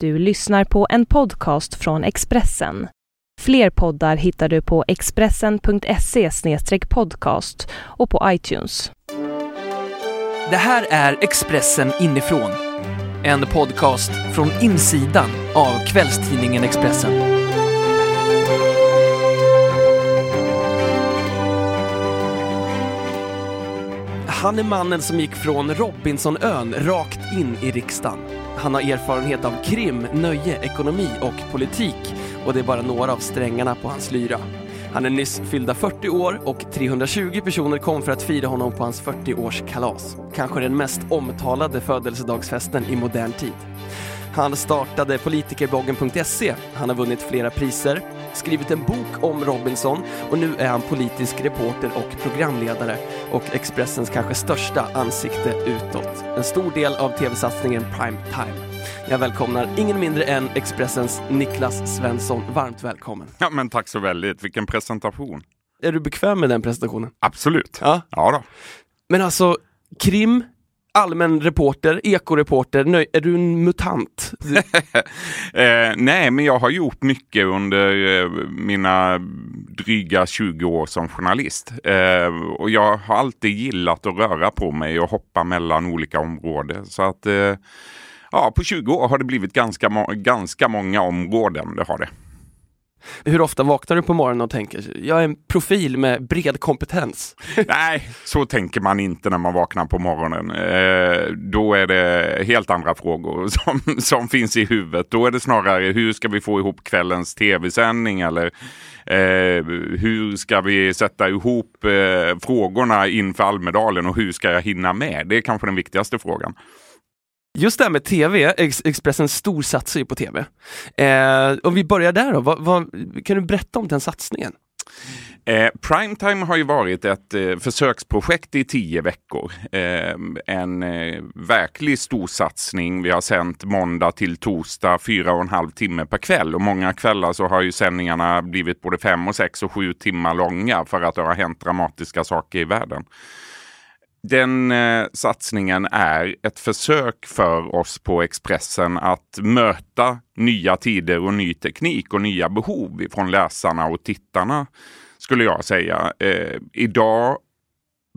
Du lyssnar på en podcast från Expressen. Fler poddar hittar du på expressen.se podcast och på iTunes. Det här är Expressen inifrån. En podcast från insidan av kvällstidningen Expressen. Han är mannen som gick från Robinsonön rakt in i riksdagen. Han har erfarenhet av krim, nöje, ekonomi och politik och det är bara några av strängarna på hans lyra. Han är nyss fyllda 40 år och 320 personer kom för att fira honom på hans 40-årskalas. Kanske den mest omtalade födelsedagsfesten i modern tid. Han startade politikerbloggen.se, han har vunnit flera priser, skrivit en bok om Robinson och nu är han politisk reporter och programledare och Expressens kanske största ansikte utåt. En stor del av tv-satsningen Prime Time. Jag välkomnar ingen mindre än Expressens Niklas Svensson. Varmt välkommen. Ja, men tack så väldigt. Vilken presentation. Är du bekväm med den presentationen? Absolut. Ja. Ja då. Men alltså, krim, allmän reporter, ekoreporter, nöj, är du en mutant? eh, nej, men jag har gjort mycket under eh, mina dryga 20 år som journalist. Eh, och jag har alltid gillat att röra på mig och hoppa mellan olika områden. Så att eh, ja, på 20 år har det blivit ganska, ganska många områden. Det har det. Hur ofta vaknar du på morgonen och tänker, jag är en profil med bred kompetens? Nej, så tänker man inte när man vaknar på morgonen. Eh, då är det helt andra frågor som, som finns i huvudet. Då är det snarare, hur ska vi få ihop kvällens tv-sändning? Eller eh, hur ska vi sätta ihop eh, frågorna inför Almedalen och hur ska jag hinna med? Det är kanske den viktigaste frågan. Just det här med tv, Ex Expressen storsatsar ju på tv. Eh, om vi börjar där då, vad, vad, kan du berätta om den satsningen? Eh, Primetime har ju varit ett eh, försöksprojekt i tio veckor. Eh, en eh, verklig storsatsning. Vi har sänt måndag till torsdag fyra och en halv timme per kväll och många kvällar så har ju sändningarna blivit både fem och sex och sju timmar långa för att det har hänt dramatiska saker i världen. Den eh, satsningen är ett försök för oss på Expressen att möta nya tider och ny teknik och nya behov från läsarna och tittarna skulle jag säga. Eh, idag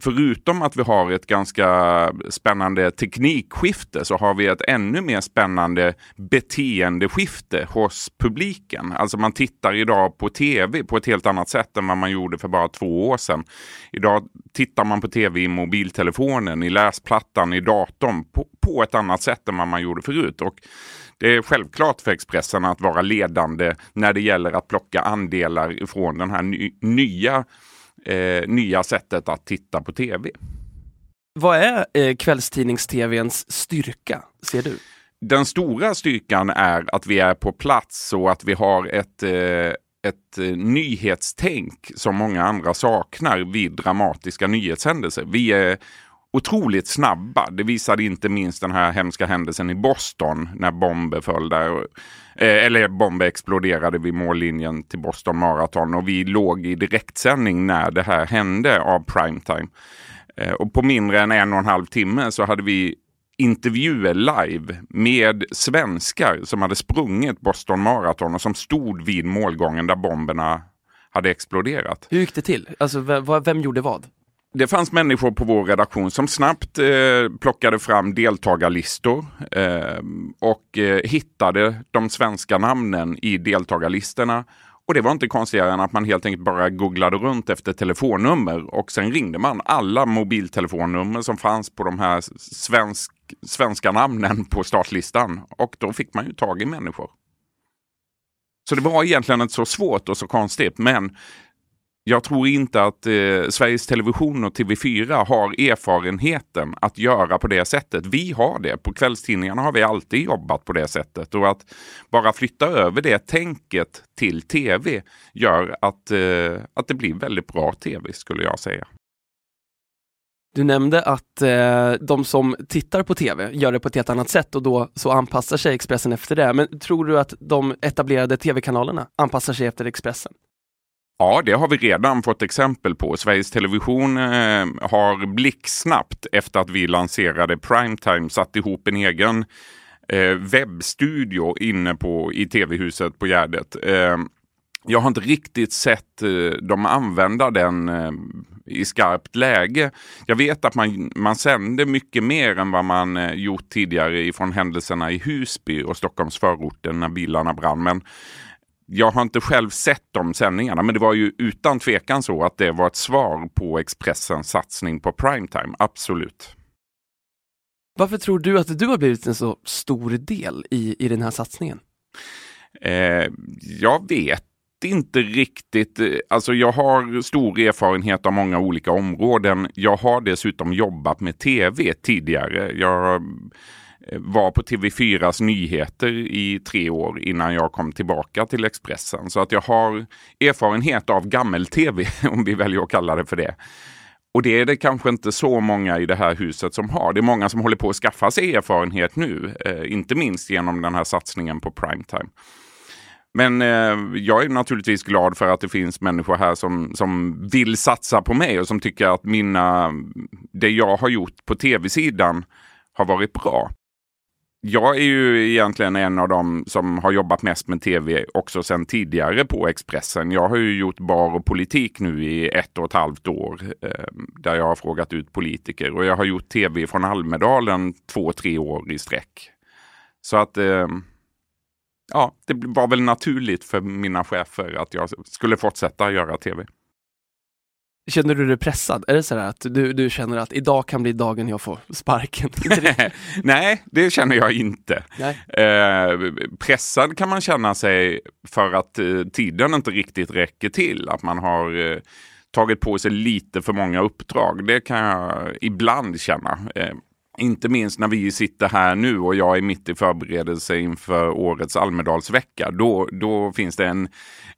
förutom att vi har ett ganska spännande teknikskifte så har vi ett ännu mer spännande beteendeskifte hos publiken. Alltså man tittar idag på tv på ett helt annat sätt än vad man gjorde för bara två år sedan. Idag tittar man på tv i mobiltelefonen, i läsplattan, i datorn på, på ett annat sätt än vad man gjorde förut. Och det är självklart för Expressen att vara ledande när det gäller att plocka andelar från den här ny, nya eh, nya sättet att titta på tv. Vad är eh, kvällstidnings-tvns styrka, ser du? Den stora styrkan är att vi är på plats och att vi har ett eh, ett eh, nyhetstänk som många andra saknar vid dramatiska nyhetshändelser. Vi är otroligt snabba. Det visade inte minst den här hemska händelsen i Boston när bomber föll där. Eh, eller bomber exploderade vid mållinjen till Boston Marathon och vi låg i direktsändning när det här hände av primetime. Eh, och på mindre än en och en halv timme så hade vi intervjuer live med svenskar som hade sprungit Boston Marathon och som stod vid målgången där bomberna hade exploderat. Hur gick det till? Alltså, vem, vem gjorde vad? Det fanns människor på vår redaktion som snabbt eh, plockade fram deltagarlistor eh, och eh, hittade de svenska namnen i deltagarlistorna. Och det var inte konstigare än att man helt enkelt bara googlade runt efter telefonnummer och sen ringde man alla mobiltelefonnummer som fanns på de här svensk, svenska namnen på startlistan. Och då fick man ju tag i människor. Så det var egentligen inte så svårt och så konstigt, men jag tror inte att eh, Sveriges Television och TV4 har erfarenheten att göra på det sättet. Vi har det. På kvällstidningarna har vi alltid jobbat på det sättet. Och att bara flytta över det tänket till tv gör att, eh, att det blir väldigt bra tv skulle jag säga. Du nämnde att eh, de som tittar på tv gör det på ett helt annat sätt och då så anpassar sig Expressen efter det. Men tror du att de etablerade tv-kanalerna anpassar sig efter Expressen? Ja, det har vi redan fått exempel på. Sveriges Television eh, har blixtsnabbt efter att vi lanserade Primetime satt ihop en egen eh, webbstudio inne på, i tv-huset på Gärdet. Eh, jag har inte riktigt sett eh, dem använda den eh, i skarpt läge. Jag vet att man, man sände mycket mer än vad man eh, gjort tidigare ifrån händelserna i Husby och Stockholms förorten när bilarna brann. Men jag har inte själv sett de sändningarna, men det var ju utan tvekan så att det var ett svar på Expressens satsning på primetime. Absolut. Varför tror du att du har blivit en så stor del i, i den här satsningen? Eh, jag vet inte riktigt. Alltså jag har stor erfarenhet av många olika områden. Jag har dessutom jobbat med tv tidigare. Jag Eh, var på TV4s nyheter i tre år innan jag kom tillbaka till Expressen. Så att jag har erfarenhet av gammel-tv, om vi väljer att kalla det för det. Och det är det kanske inte så många i det här huset som har. Det är många som håller på att skaffa sig erfarenhet nu, eh, inte minst genom den här satsningen på primetime. Men eh, jag är naturligtvis glad för att det finns människor här som, som vill satsa på mig och som tycker att mina, det jag har gjort på tv-sidan har varit bra. Jag är ju egentligen en av dem som har jobbat mest med tv också sedan tidigare på Expressen. Jag har ju gjort bar och politik nu i ett och ett halvt år eh, där jag har frågat ut politiker och jag har gjort tv från Almedalen två, tre år i sträck. Så att eh, ja, det var väl naturligt för mina chefer att jag skulle fortsätta göra tv. Känner du dig pressad? Är det så att du, du känner att idag kan bli dagen jag får sparken? Nej, det känner jag inte. Eh, pressad kan man känna sig för att eh, tiden inte riktigt räcker till. Att man har eh, tagit på sig lite för många uppdrag. Det kan jag ibland känna. Inte minst när vi sitter här nu och jag är mitt i förberedelse inför årets Almedalsvecka. Då, då finns det en,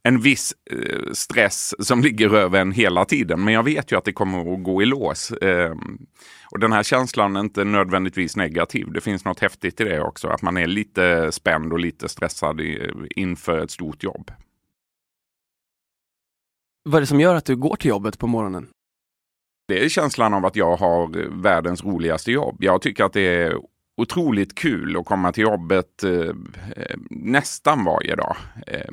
en viss eh, stress som ligger över en hela tiden. Men jag vet ju att det kommer att gå i lås. Eh, och den här känslan är inte nödvändigtvis negativ. Det finns något häftigt i det också. Att man är lite spänd och lite stressad i, inför ett stort jobb. Vad är det som gör att du går till jobbet på morgonen? Det är känslan av att jag har världens roligaste jobb. Jag tycker att det är otroligt kul att komma till jobbet eh, eh, nästan varje dag. Eh,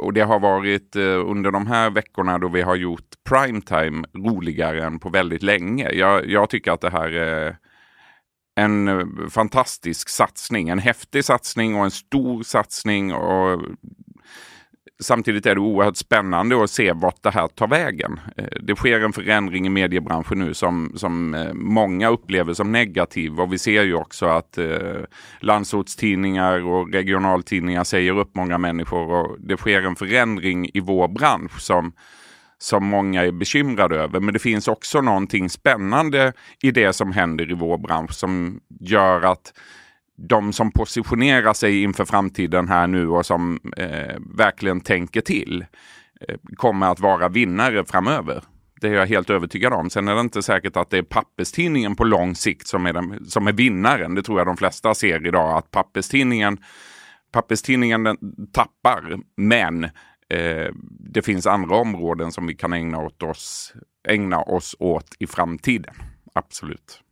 och det har varit eh, under de här veckorna då vi har gjort primetime roligare än på väldigt länge. Jag, jag tycker att det här är en eh, fantastisk satsning, en häftig satsning och en stor satsning. Och Samtidigt är det oerhört spännande att se vart det här tar vägen. Eh, det sker en förändring i mediebranschen nu som, som eh, många upplever som negativ och vi ser ju också att eh, landsortstidningar och regionaltidningar säger upp många människor och det sker en förändring i vår bransch som, som många är bekymrade över. Men det finns också någonting spännande i det som händer i vår bransch som gör att de som positionerar sig inför framtiden här nu och som eh, verkligen tänker till eh, kommer att vara vinnare framöver. Det är jag helt övertygad om. Sen är det inte säkert att det är papperstidningen på lång sikt som är, den, som är vinnaren. Det tror jag de flesta ser idag att papperstidningen, papperstidningen den tappar. Men eh, det finns andra områden som vi kan ägna, åt oss, ägna oss åt i framtiden. Absolut.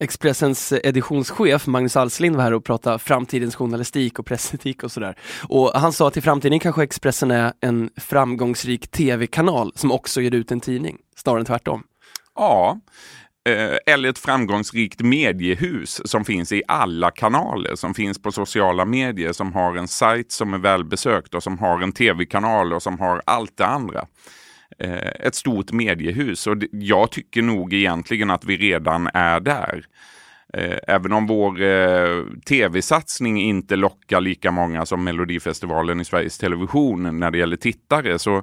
Expressens eh, editionschef Magnus Alslind var här och pratade framtidens journalistik och pressetik och sådär. Och han sa att i framtiden kanske Expressen är en framgångsrik tv-kanal som också ger ut en tidning, snarare än tvärtom. Ja, eh, eller ett framgångsrikt mediehus som finns i alla kanaler, som finns på sociala medier, som har en sajt som är välbesökt och som har en tv-kanal och som har allt det andra. Eh, ett stort mediehus. Och jag tycker nog egentligen att vi redan är där. Eh, även om vår eh, tv-satsning inte lockar lika många som Melodifestivalen i Sveriges Television när det gäller tittare så,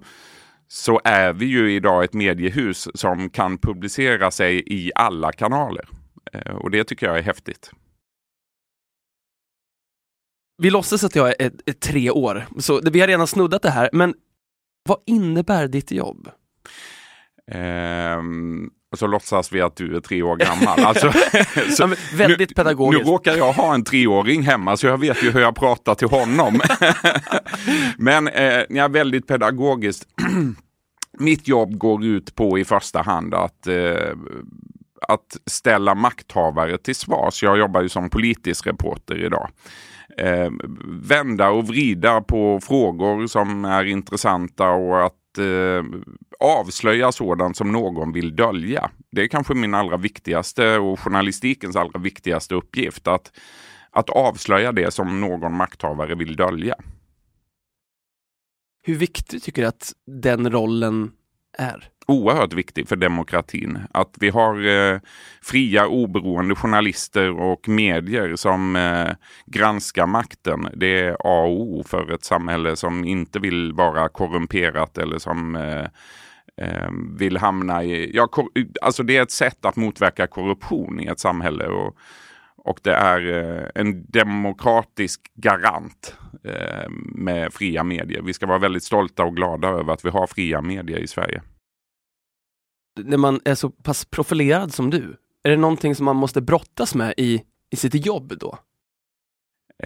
så är vi ju idag ett mediehus som kan publicera sig i alla kanaler. Eh, och det tycker jag är häftigt. Vi låtsas att jag är, är, är tre år, så vi har redan snuddat det här, men vad innebär ditt jobb? Um, och så låtsas vi att du är tre år gammal. Alltså, så, ja, väldigt nu, pedagogiskt. Nu råkar jag ha en treåring hemma så jag vet ju hur jag pratar till honom. men eh, ja, väldigt pedagogiskt. Mitt jobb går ut på i första hand att, eh, att ställa makthavare till svars. Jag jobbar ju som politisk reporter idag. Eh, vända och vrida på frågor som är intressanta och att eh, avslöja sådant som någon vill dölja. Det är kanske min allra viktigaste och journalistikens allra viktigaste uppgift. Att, att avslöja det som någon makthavare vill dölja. Hur viktig tycker du att den rollen är? Oerhört viktig för demokratin. Att vi har eh, fria oberoende journalister och medier som eh, granskar makten. Det är A och O för ett samhälle som inte vill vara korrumperat eller som eh, eh vill hamna i... Ja, alltså det är ett sätt att motverka korruption i ett samhälle. Och, och det är eh, en demokratisk garant eh, med fria medier. Vi ska vara väldigt stolta och glada över att vi har fria medier i Sverige. När man är så pass profilerad som du, är det någonting som man måste brottas med i, i sitt jobb då?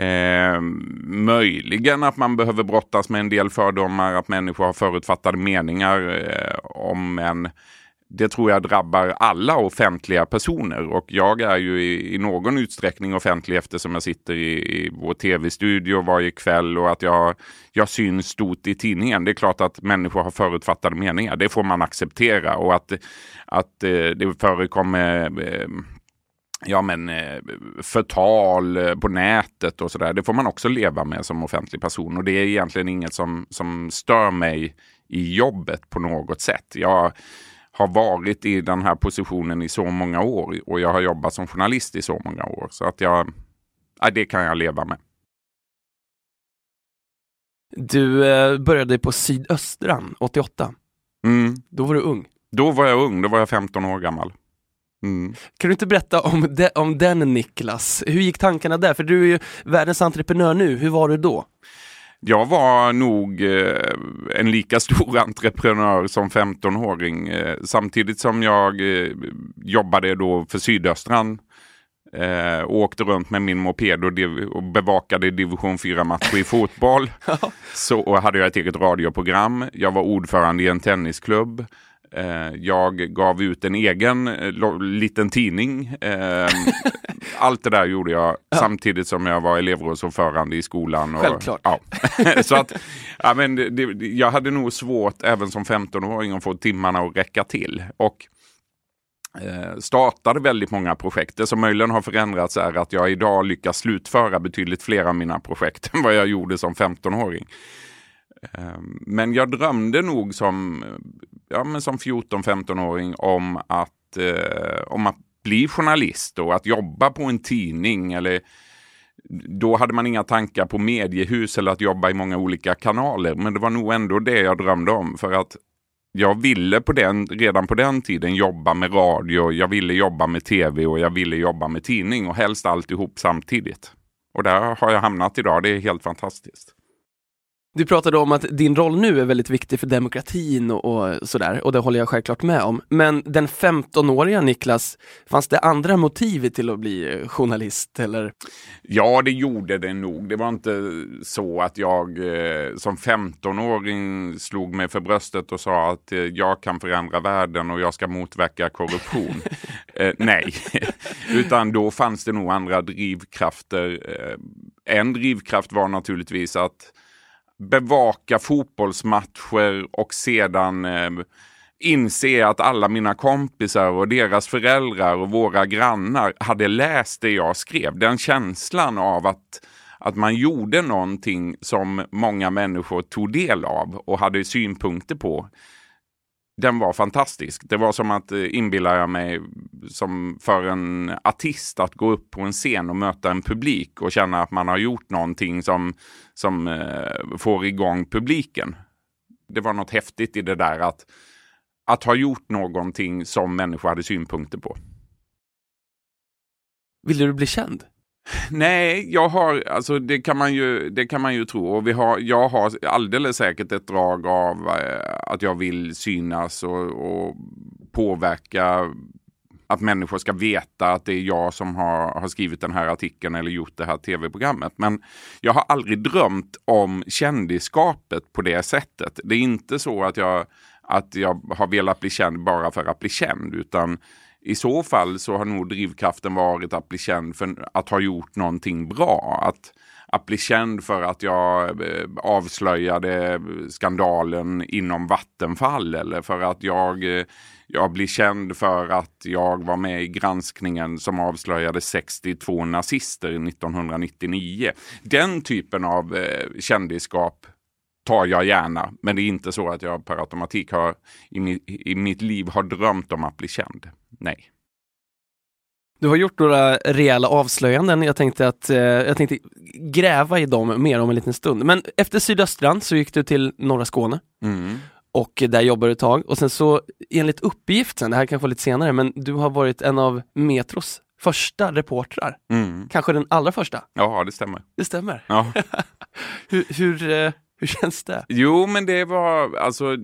Eh, möjligen att man behöver brottas med en del fördomar, att människor har förutfattade meningar eh, om en det tror jag drabbar alla offentliga personer och jag är ju i, i någon utsträckning offentlig eftersom jag sitter i, i vår tv-studio varje kväll och att jag, jag syns stort i tidningen. Det är klart att människor har förutfattade meningar. Det får man acceptera och att, att eh, det förekommer eh, ja, men, eh, förtal eh, på nätet och sådär. Det får man också leva med som offentlig person och det är egentligen inget som, som stör mig i jobbet på något sätt. Jag har varit i den här positionen i så många år och jag har jobbat som journalist i så många år. Så att jag, ja, det kan jag leva med. Du eh, började på Sydöstran 88. Mm. Då var du ung. Då var jag ung, då var jag 15 år gammal. Mm. Kan du inte berätta om, de, om den Niklas? Hur gick tankarna där? För du är ju världens entreprenör nu, hur var du då? Jag var nog eh, en lika stor entreprenör som 15-åring. Eh, samtidigt som jag eh, jobbade då för Sydöstran Eh, och åkte runt med min moped och, och bevakade division 4-matcher i fotboll. så hade jag ett eget radioprogram. Jag var ordförande i en tennisklubb. Eh, jag gav ut en egen eh, liten tidning. Eh, allt det där gjorde jag ja. samtidigt som jag var elevrådsordförande i skolan. Och, Självklart. Ja. så att, ja, men det, jag hade nog svårt även som 15-åring att få timmarna att räcka till. Och startade väldigt många projekt. Det som möjligen har förändrats är att jag idag lyckas slutföra betydligt fler av mina projekt än vad jag gjorde som 15-åring. Ehm, men jag drömde nog som, ja, men som 14-15-åring om att, eh, om att bli journalist och att jobba på en tidning. Eller, då hade man inga tankar på mediehus eller att jobba i många olika kanaler. Men det var nog ändå det jag drömde om. För att jag ville på den, redan på den tiden jobba med radio, jag ville jobba med tv och jag ville jobba med tidning och helst alltihop samtidigt. Och där har jag hamnat idag, det är helt fantastiskt. Du pratade om att din roll nu är väldigt viktig för demokratin och, och sådär, och det håller jag självklart med om. Men den 15-åriga Niklas, fanns det andra motiv till att bli journalist eller? Ja, det gjorde det nog. Det var inte så att jag eh, som 15-åring slog mig för bröstet och sa att eh, jag kan förändra världen och jag ska motverka korruption. eh, nej, utan då fanns det nog andra drivkrafter. Eh, en drivkraft var naturligtvis att bevaka fotbollsmatcher och sedan eh, inse att alla mina kompisar och deras föräldrar och våra grannar hade läst det jag skrev. Den känslan av att, att man gjorde någonting som många människor tog del av och hade synpunkter på den var fantastisk. Det var som att eh, inbilla jag mig som för en artist att gå upp på en scen och möta en publik och känna att man har gjort någonting som, som eh, får igång publiken. Det var något häftigt i det där att, att ha gjort någonting som människor hade synpunkter på. Ville du bli känd? Nej, jag har, alltså det kan man ju, det kan man ju tro. Och vi har, jag har alldeles säkert ett drag av eh, att jag vill synas och, och, påverka att människor ska veta att det är jag som har, har skrivit den här artikeln eller gjort det här tv-programmet. Men jag har aldrig drömt om kändisskapet på det sättet. Det är inte så att jag, att jag har velat bli känd bara för att bli känd, utan i så fall så har nog drivkraften varit att bli känd för att ha gjort någonting bra. Att, att bli känd för att jag eh, avslöjade skandalen inom Vattenfall eller för att jag, eh, jag blir känd för att jag var med i granskningen som avslöjade 62 nazister 1999. Den typen av eh, kändisskap tar jag gärna. Men det är inte så att jag per automatik har i, i mitt liv har drömt om att bli känd. Nej. Du har gjort några rejäla avslöjanden. Jag tänkte att eh, jag tänkte gräva i dem mer om en liten stund. Men efter sydöstran så gick du till norra Skåne. Mm. Och där jobbade du ett tag. Och sen så enligt uppgift sen, det här kanske var lite senare, men du har varit en av Metros första reportrar. Mm. Kanske den allra första. Ja, det stämmer. Det stämmer. Ja. hur, hur, eh, hur känns det? Jo, men det var alltså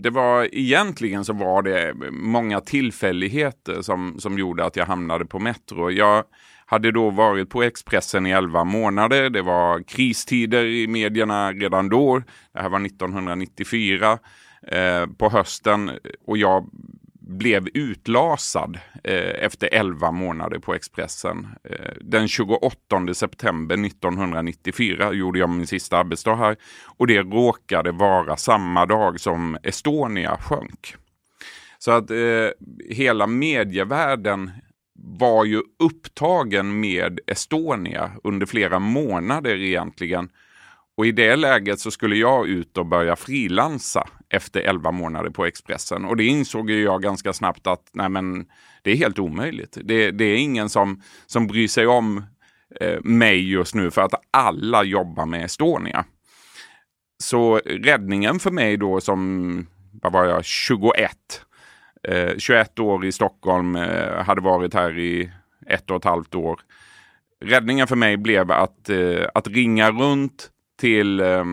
det var egentligen så var det många tillfälligheter som, som gjorde att jag hamnade på Metro. Jag hade då varit på Expressen i 11 månader. Det var kristider i medierna redan då. Det här var 1994 eh, på hösten och jag blev utlasad eh, efter 11 månader på Expressen. Eh, den 28 september 1994 gjorde jag min sista arbetsdag här och det råkade vara samma dag som Estonia sjönk. Så att eh, hela medievärlden var ju upptagen med Estonia under flera månader egentligen. Och i det läget så skulle jag ut och börja frilansa efter 11 månader på Expressen. Och det insåg jag ganska snabbt att nej men, det är helt omöjligt. Det, det är ingen som, som bryr sig om eh, mig just nu för att alla jobbar med Estonia. Så räddningen för mig då som, vad var jag, 21, eh, 21 år i Stockholm, eh, hade varit här i ett och ett halvt år. Räddningen för mig blev att, eh, att ringa runt till eh,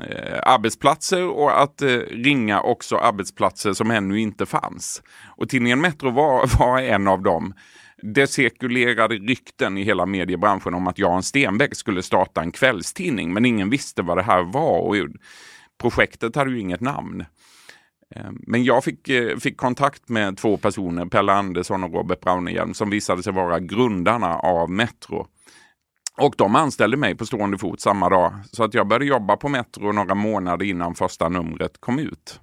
eh, arbetsplatser och att eh, ringa också arbetsplatser som ännu inte fanns. Och tidningen Metro var, var en av dem. Det cirkulerade rykten i hela mediebranschen om att Jan Stenbeck skulle starta en kvällstidning, men ingen visste vad det här var och projektet hade ju inget namn. Eh, men jag fick, eh, fick kontakt med två personer, Pelle Andersson och Robert Braunehjelm, som visade sig vara grundarna av Metro. Och de anställde mig på stående fot samma dag. Så att jag började jobba på Metro några månader innan första numret kom ut.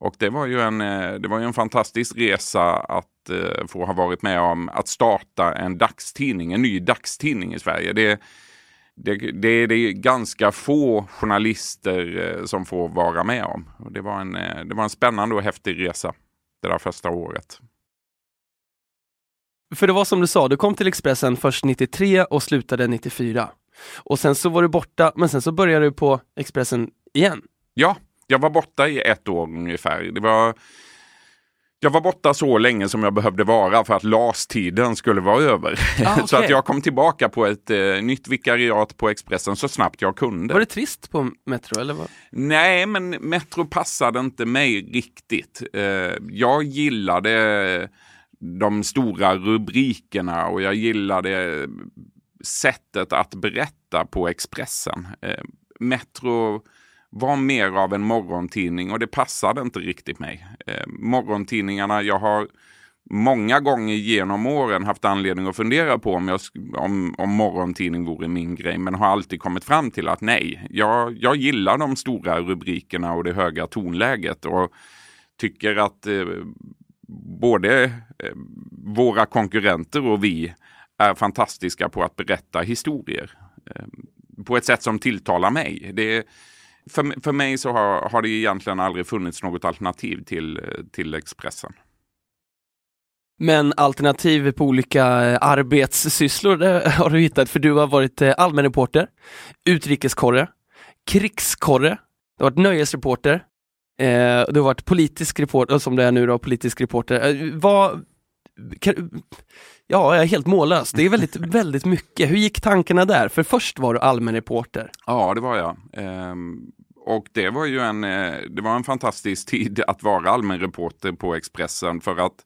Och det var ju en, eh, det var ju en fantastisk resa att eh, få ha varit med om att starta en dagstidning, en ny dagstidning i Sverige. Det, det, det, det är ganska få journalister eh, som får vara med om. Och det, var en, det var en spännande och häftig resa det där första året. För det var som du sa, du kom till Expressen först 93 och slutade 94. Och sen så var du borta, men sen så började du på Expressen igen. Ja, jag var borta i ett år ungefär. Det var... Jag var borta så länge som jag behövde vara för att LAS-tiden skulle vara över. Ah, okay. så att jag kom tillbaka på ett eh, nytt vikariat på Expressen så snabbt jag kunde. Var det trist på Metro? Eller vad? Nej, men Metro passade inte mig riktigt. Eh, jag gillade de stora rubrikerna och jag gillade sättet att berätta på Expressen. Eh, Metro var mer av en morgontidning och det passade inte riktigt mig. Eh, morgontidningarna, jag har många gånger genom åren haft anledning att fundera på om, jag, om, om morgontidning vore min grej, men har alltid kommit fram till att nej, jag, jag gillar de stora rubrikerna och det höga tonläget och tycker att eh, både eh, våra konkurrenter och vi är fantastiska på att berätta historier eh, på ett sätt som tilltalar mig. Det, för, för mig så har, har det egentligen aldrig funnits något alternativ till, till Expressen. Men alternativ på olika eh, arbetssysslor har du hittat, för du har varit allmänreporter, utrikeskorre, krigskorre, du har varit nöjesreporter, Eh, du har varit politisk reporter, som det är nu då, politisk reporter. Eh, vad, kan, ja, jag är helt mållös. Det är väldigt, väldigt mycket. Hur gick tankarna där? För först var du allmän reporter. Ja, det var jag. Eh, och det var ju en, eh, det var en fantastisk tid att vara allmän reporter på Expressen för att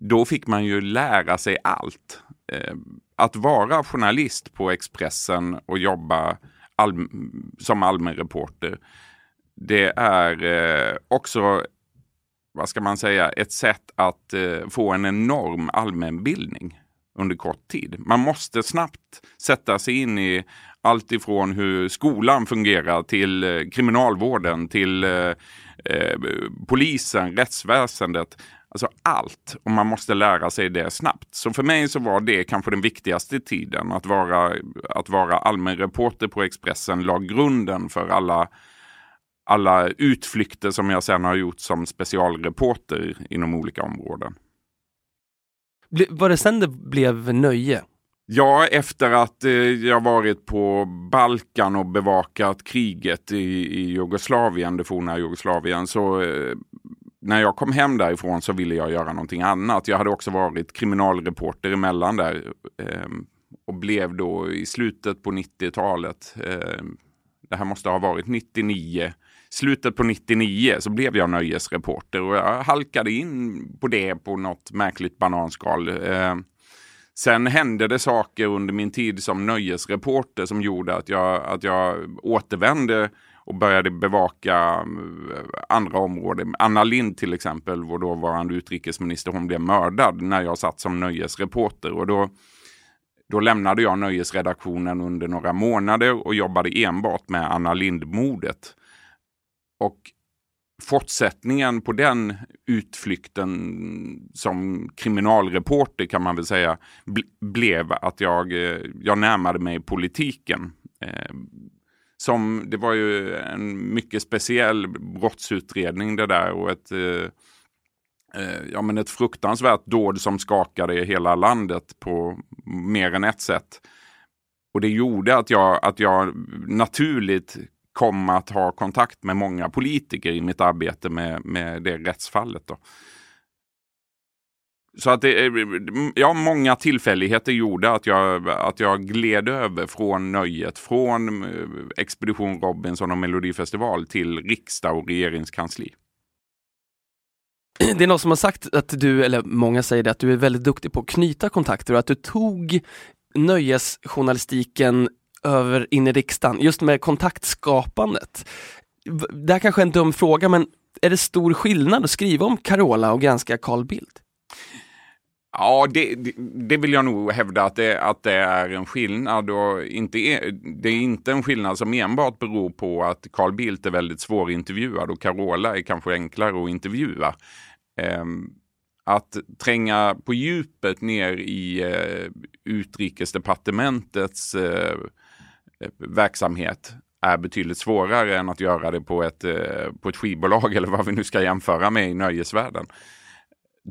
då fick man ju lära sig allt. Eh, att vara journalist på Expressen och jobba all, som allmän reporter det är eh, också vad ska man säga, ett sätt att eh, få en enorm allmänbildning under kort tid. Man måste snabbt sätta sig in i allt ifrån hur skolan fungerar till eh, kriminalvården, till eh, eh, polisen, rättsväsendet. Alltså allt. Och man måste lära sig det snabbt. Så för mig så var det kanske den viktigaste tiden. Att vara, att vara allmän reporter på Expressen la grunden för alla, alla utflykter som jag sen har gjort som specialreporter inom olika områden. Var det sen det blev nöje? Ja, efter att eh, jag varit på Balkan och bevakat kriget i, i Jugoslavien, det forna Jugoslavien, så eh, när jag kom hem därifrån så ville jag göra någonting annat. Jag hade också varit kriminalreporter emellan där eh, och blev då i slutet på 90-talet, eh, det här måste ha varit 99, slutet på 99 så blev jag nöjesreporter och jag halkade in på det på något märkligt bananskal. Eh, Sen hände det saker under min tid som nöjesreporter som gjorde att jag, att jag återvände och började bevaka eh, andra områden. Anna Lind till exempel, vår dåvarande utrikesminister, hon blev mördad när jag satt som nöjesreporter. Och då, då lämnade jag nöjesredaktionen under några månader och jobbade enbart med Anna Lind-mordet. Och fortsättningen på den utflykten som kriminalreporter kan man väl säga blev att jag, eh, jag närmade mig politiken. Eh, som, det var ju en mycket speciell brottsutredning det där och ett, eh, eh, ja, men ett fruktansvärt dåd som skakade hela landet på mer än ett sätt. Och det gjorde att jag, att jag naturligt kom att ha kontakt med många politiker i mitt arbete med, med det rättsfallet. Då. Så att det, ja, många tillfälligheter gjorde att jag, att jag gled över från nöjet, från eh, Expedition Robinson och Melodifestival till riksdag och regeringskansli. Det är någon som har sagt att du, eller många säger det, att du är väldigt duktig på att knyta kontakter och att du tog nöjesjournalistiken över in i riksdagen, just med kontaktskapandet. Det här kanske är en dum fråga, men är det stor skillnad att skriva om Carola och granska Carl Bildt? Ja, det, det, det, vill jag nog hävda att det, att det är en skillnad. Och inte, det är inte en skillnad som enbart beror på att Carl Bildt är väldigt svårintervjuad och Carola är kanske enklare att intervjua. Um, att tränga på djupet ner i eh, utrikesdepartementets eh, verksamhet är betydligt svårare än att göra det på ett, eh, på ett skivbolag eller vad vi nu ska jämföra med i nöjesvärlden.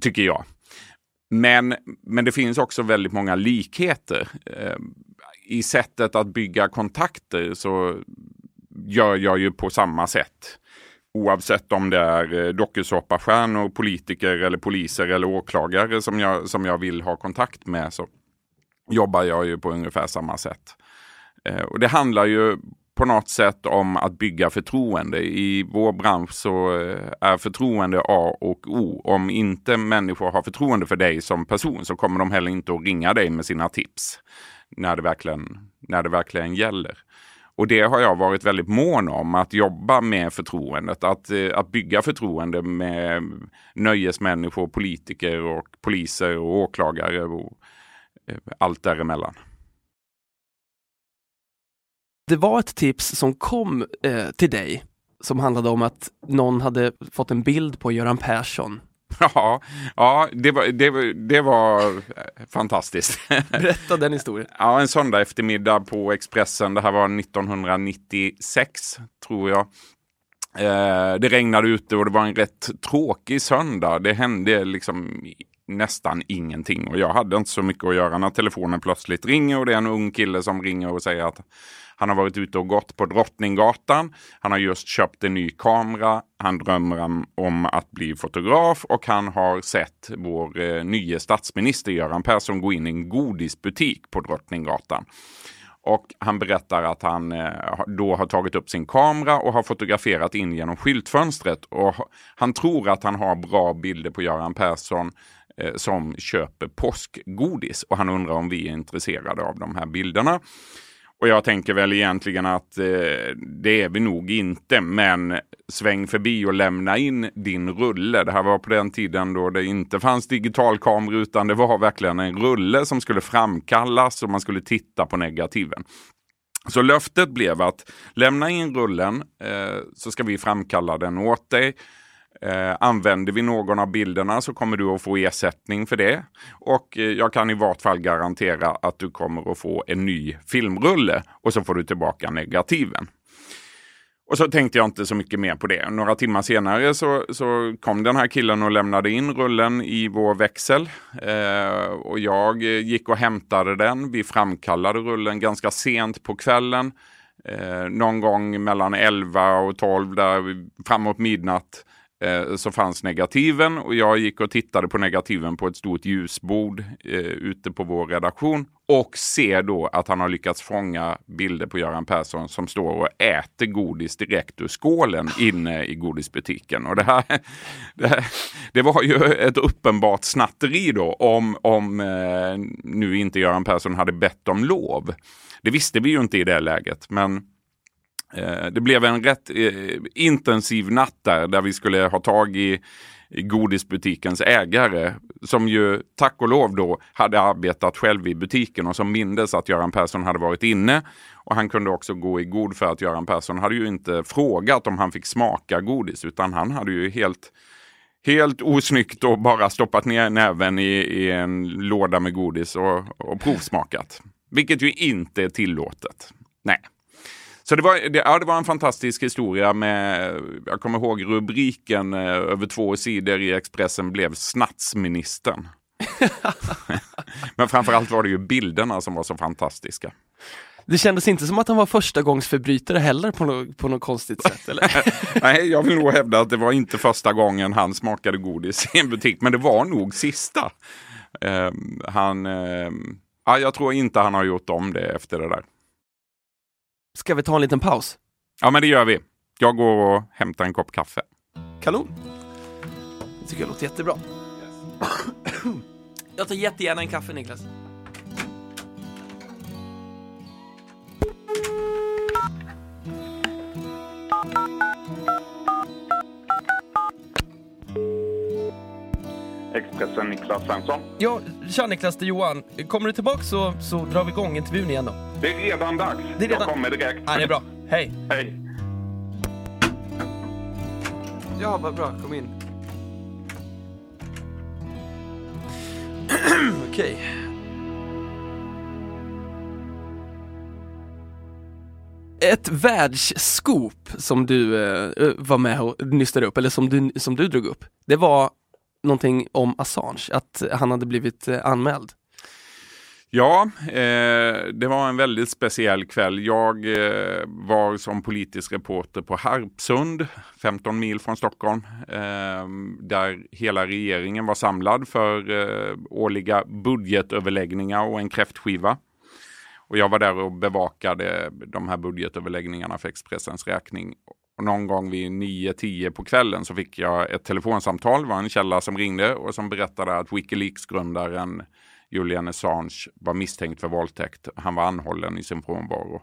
Tycker jag. Men, men det finns också väldigt många likheter. Eh, I sättet att bygga kontakter så gör jag ju på samma sätt. Oavsett om det är eh, dokusåpastjärnor, politiker eller poliser eller åklagare som jag, som jag vill ha kontakt med så jobbar jag ju på ungefär samma sätt. Eh, och det handlar ju på något sätt om att bygga förtroende. I vår bransch så eh, är förtroende A och O. Om inte människor har förtroende för dig som person så kommer de heller inte att ringa dig med sina tips när det verkligen, när det verkligen gäller. Och det har jag varit väldigt mån om, att jobba med förtroendet. Att, eh, att bygga förtroende med nöjesmänniskor, politiker och poliser och åklagare och allt däremellan. Det var ett tips som kom eh, till dig som handlade om att någon hade fått en bild på Göran Persson. Ja, ja det, var, det, det var eh, fantastiskt. Berätta den historien. Ja, en söndag eftermiddag på Expressen. Det här var 1996, tror jag. Eh, det regnade ute och det var en rätt tråkig söndag. Det hände liksom nästan ingenting och jag hade inte så mycket att göra när telefonen plötsligt ringer och det är en ung kille som ringer och säger att han har varit ute och gått på Drottninggatan. Han har just köpt en ny kamera. Han drömmer om att bli fotograf och han har sett vår eh, nye statsminister Göran Persson gå in i en godisbutik på Drottninggatan. Och han berättar att han eh, då har tagit upp sin kamera och har fotograferat in genom skyltfönstret. Och han tror att han har bra bilder på Göran Persson eh, som köper påskgodis. Och han undrar om vi är intresserade av de här bilderna. Och jag tänker väl egentligen att eh, det är vi nog inte, men sväng förbi och lämna in din rulle. Det här var på den tiden då det inte fanns digitalkameror utan det var verkligen en rulle som skulle framkallas och man skulle titta på negativen. Så löftet blev att lämna in rullen eh, så ska vi framkalla den åt dig. Eh, använder vi någon av bilderna så kommer du att få ersättning för det. Och eh, jag kan i vart fall garantera att du kommer att få en ny filmrulle och så får du tillbaka negativen. Och så tänkte jag inte så mycket mer på det. Några timmar senare så, så kom den här killen och lämnade in rullen i vår växel. Eh, och jag eh, gick och hämtade den. Vi framkallade rullen ganska sent på kvällen. Eh, någon gång mellan 11 och 12, där framåt midnatt. Eh, så fanns negativen och jag gick och tittade på negativen på ett stort ljusbord eh, ute på vår redaktion och ser då att han har lyckats fånga bilder på Göran Persson som står och äter godis direkt ur skålen inne i godisbutiken. Och det här, det, här, det var ju ett uppenbart snatteri då om, om eh, nu inte Göran Persson hade bett om lov. Det visste vi ju inte i det läget, men Eh, det blev en rätt eh, intensiv natt där, där vi skulle ha tag i godisbutikens ägare som ju tack och lov då hade arbetat själv i butiken och som mindes att Göran Persson hade varit inne. Och han kunde också gå i god för att Göran Persson hade ju inte frågat om han fick smaka godis utan han hade ju helt Helt osnyggt och bara stoppat ner näven i, i en låda med godis och, och provsmakat. Vilket ju inte är tillåtet. Nej. Så det var, det, ja, det var en fantastisk historia med, jag kommer ihåg rubriken eh, över två sidor i Expressen blev Snatsministern. Men framförallt var det ju bilderna som var så fantastiska. Det kändes inte som att han var första gångs förbrytare heller på, no på något konstigt sätt eller? Nej, jag vill nog hävda att det var inte första gången han smakade godis i en butik, men det var nog sista. Uh, han, uh, ja, jag tror inte han har gjort om det efter det där. Ska vi ta en liten paus? Ja, men det gör vi. Jag går och hämtar en kopp kaffe. Kanon. Det tycker jag låter jättebra. Jag tar jättegärna en kaffe, Niklas. Expressen Niklas Svensson. Ja, tja Niklas, det är Johan. Kommer du tillbaka så, så drar vi igång intervjun igen då. Det är redan dags. Det är redan... Jag kommer direkt. Ja, det är bra. Hej. Hej. Ja, vad bra. Kom in. Okej. Ett världsscoop som du eh, var med och nystade upp, eller som du, som du drog upp, det var någonting om Assange, att han hade blivit eh, anmäld. Ja, eh, det var en väldigt speciell kväll. Jag eh, var som politisk reporter på Harpsund, 15 mil från Stockholm, eh, där hela regeringen var samlad för eh, årliga budgetöverläggningar och en kräftskiva. Och jag var där och bevakade de här budgetöverläggningarna för Expressens räkning. Någon gång vid 9-10 på kvällen så fick jag ett telefonsamtal. Det var en källa som ringde och som berättade att Wikileaks-grundaren Julian Assange var misstänkt för våldtäkt. Han var anhållen i sin frånvaro.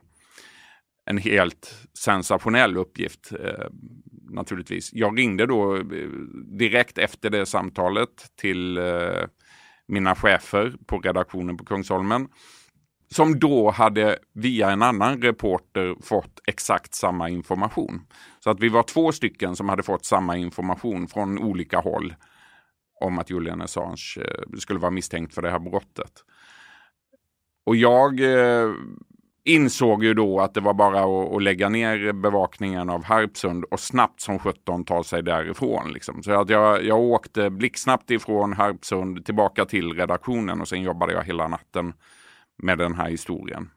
En helt sensationell uppgift eh, naturligtvis. Jag ringde då eh, direkt efter det samtalet till eh, mina chefer på redaktionen på Kungsholmen som då hade via en annan reporter fått exakt samma information. Så att vi var två stycken som hade fått samma information från olika håll om att Julian Assange eh, skulle vara misstänkt för det här brottet. Och jag eh, insåg ju då att det var bara att, att, lägga ner bevakningen av Harpsund och snabbt som sjutton ta sig därifrån. Liksom. Så att jag, jag åkte blixtsnabbt ifrån Harpsund tillbaka till redaktionen och sen jobbade jag hela natten med den här historien.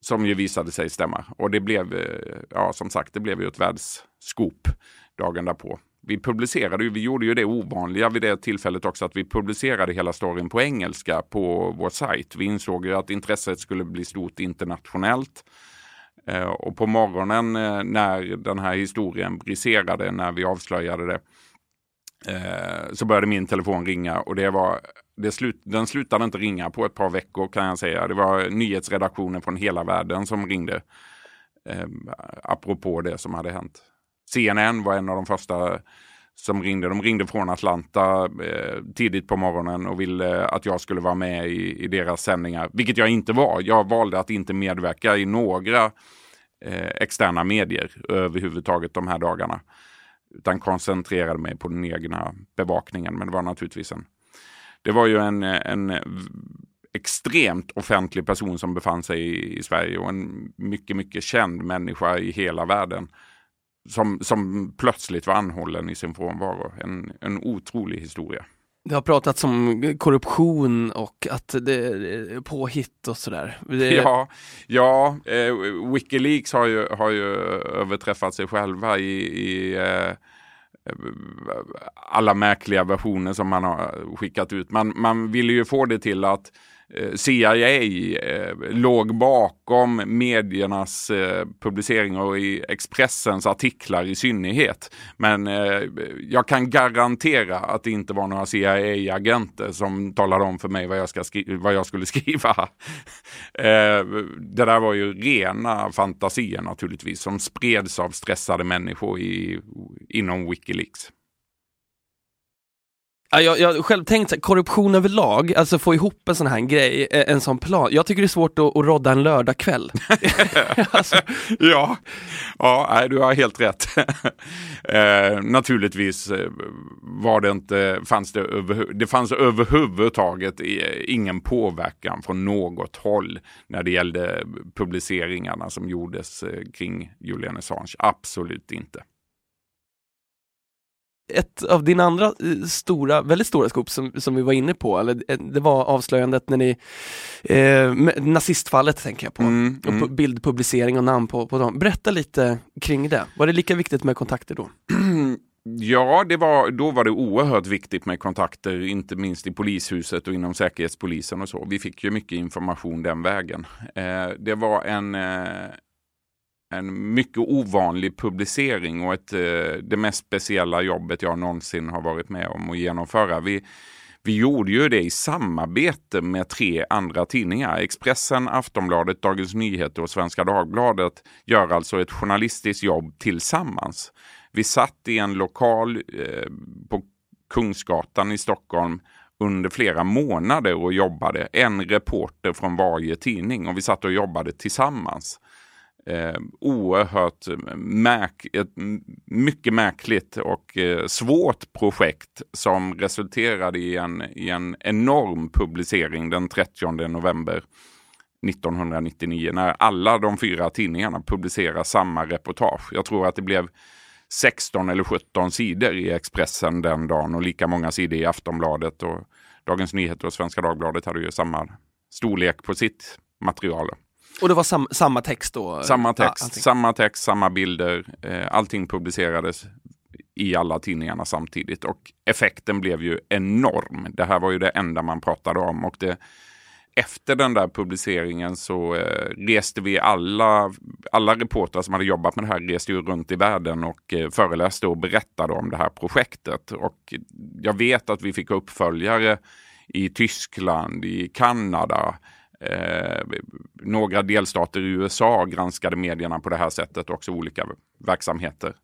Som ju visade sig stämma. Och det blev, eh, ja som sagt, det blev ju ett världsskop dagen därpå. Vi publicerade ju, vi gjorde ju det ovanliga vid det tillfället också, att vi publicerade hela storyn på engelska på vår sajt. Vi insåg ju att intresset skulle bli stort internationellt. Eh, och på morgonen eh, när den här historien briserade, när vi avslöjade det, eh, så började min telefon ringa och det var det slut, den slutade inte ringa på ett par veckor kan jag säga. Det var nyhetsredaktionen från hela världen som ringde. Eh, apropå det som hade hänt. CNN var en av de första som ringde. De ringde från Atlanta eh, tidigt på morgonen och ville att jag skulle vara med i, i, deras sändningar, vilket jag inte var. Jag valde att inte medverka i några eh, externa medier överhuvudtaget de här dagarna. Utan koncentrerade mig på den egna bevakningen. Men det var naturligtvis en... Det var ju en, en extremt offentlig person som befann sig i, i Sverige och en mycket, mycket känd människa i hela världen som, som plötsligt var anhållen i sin frånvaro. En, en otrolig historia. Det har pratats om korruption och att det är påhitt och sådär. Det... Ja, ja eh, Wikileaks har ju, har ju överträffat sig själva i, i eh, alla märkliga versioner som man har skickat ut. Man, man ville ju få det till att Eh, CIA eh, låg bakom mediernas eh, publiceringar och i Expressens artiklar i synnerhet. Men eh, jag kan garantera att det inte var några CIA-agenter som talade om för mig vad jag, ska vad jag skulle skriva. eh, det där var ju rena fantasier naturligtvis som spreds av stressade människor i, inom Wikileaks. Jag, jag själv tänkt korruption överlag, alltså få ihop en sån här grej, eh, en sån plan. Jag tycker det är svårt att, att rodda en lördagkväll. alltså. Ja, ja du har helt rätt. eh, naturligtvis eh, var det inte, fanns det, över, det fanns överhuvudtaget eh, ingen påverkan från något håll när det gällde publiceringarna som gjordes kring Julian Assange. Absolut inte ett av dina andra eh, stora, väldigt stora skop som, som vi var inne på, eller, eh, det var avslöjandet när ni, eh, nazistfallet tänker jag på, mm, och mm. bildpublicering och namn på, på dem. Berätta lite kring det, var det lika viktigt med kontakter då? Ja, det var, då var det oerhört viktigt med kontakter, inte minst i polishuset och inom säkerhetspolisen och så. Vi fick ju mycket information den vägen. Eh, det var en, eh, en mycket ovanlig publicering och ett, eh, det mest speciella jobbet jag någonsin har varit med om att genomföra. Vi, vi gjorde ju det i samarbete med tre andra tidningar. Expressen, Aftonbladet, Dagens Nyheter och Svenska Dagbladet gör alltså ett journalistiskt jobb tillsammans. Vi satt i en lokal eh, på Kungsgatan i Stockholm under flera månader och jobbade. En reporter från varje tidning och vi satt och jobbade tillsammans eh, oerhört märk, ett mycket märkligt och eh, svårt projekt som resulterade i en, i en enorm publicering den 30 november 1999 när alla de fyra tidningarna publicerar samma reportage. Jag tror att det blev 16 eller 17 sidor i Expressen den dagen och lika många sidor i Aftonbladet och Dagens Nyheter och Svenska Dagbladet hade ju samma storlek på sitt material. Och det var sam samma text då? Samma text, ja, samma text, samma bilder. Eh, allting publicerades i alla tidningarna samtidigt och effekten blev ju enorm. Det här var ju det enda man pratade om och det, efter den där publiceringen så eh, reste vi alla, alla reportrar som hade jobbat med det här reste ju runt i världen och eh, föreläste och berättade om det här projektet. Och jag vet att vi fick uppföljare i Tyskland, i Kanada, Eh, några delstater i USA granskade medierna på det här sättet, också olika verksamheter.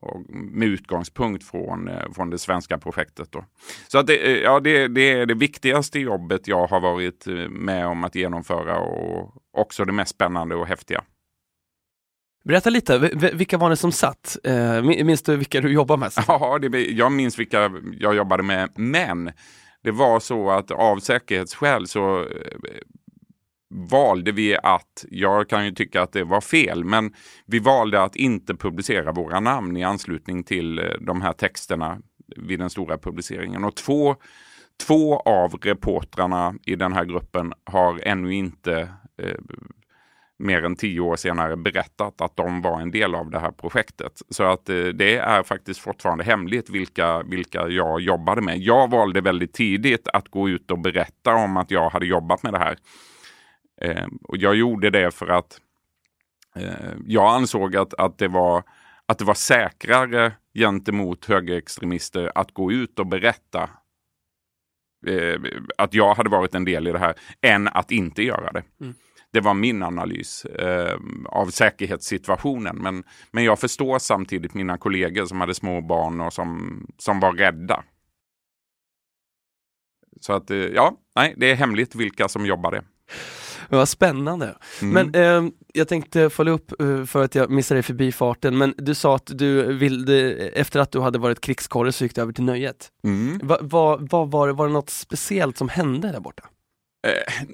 Och med utgångspunkt från, eh, från det svenska projektet. Då. Så att det, eh, ja, det, det, är det viktigaste jobbet jag har varit eh, med om att genomföra och också det mest spännande och häftiga. Berätta lite, vilka var det som satt? Minns du vilka du jobbade med? Ja, det, jag minns vilka jag jobbade med, men det var så att av säkerhetsskäl så valde vi att, jag kan ju tycka att det var fel, men vi valde att inte publicera våra namn i anslutning till eh, de här texterna vid den stora publiceringen. Och två, två av reportrarna i den här gruppen har ännu inte eh, mer än tio år senare berättat att de var en del av det här projektet. Så att eh, det är faktiskt fortfarande hemligt vilka, vilka jag jobbade med. Jag valde väldigt tidigt att gå ut och berätta om att jag hade jobbat med det här. Eh, och jag gjorde det för att eh, jag ansåg att, att, det var, att det var säkrare gentemot högerextremister att gå ut och berätta eh, att jag hade varit en del i det här än att inte göra det. Mm. Det var min analys eh, av säkerhetssituationen. Men, men jag förstår samtidigt mina kollegor som hade små barn och som, som var rädda. Så att eh, ja, nej, det är hemligt vilka som jobbade. Men vad spännande. Mm. Men eh, jag tänkte följa upp eh, för att jag missade det förbi farten, men du sa att du ville, efter att du hade varit krigskorre så gick du över till nöjet. Mm. Va, va, va, var, det, var det något speciellt som hände där borta? Eh,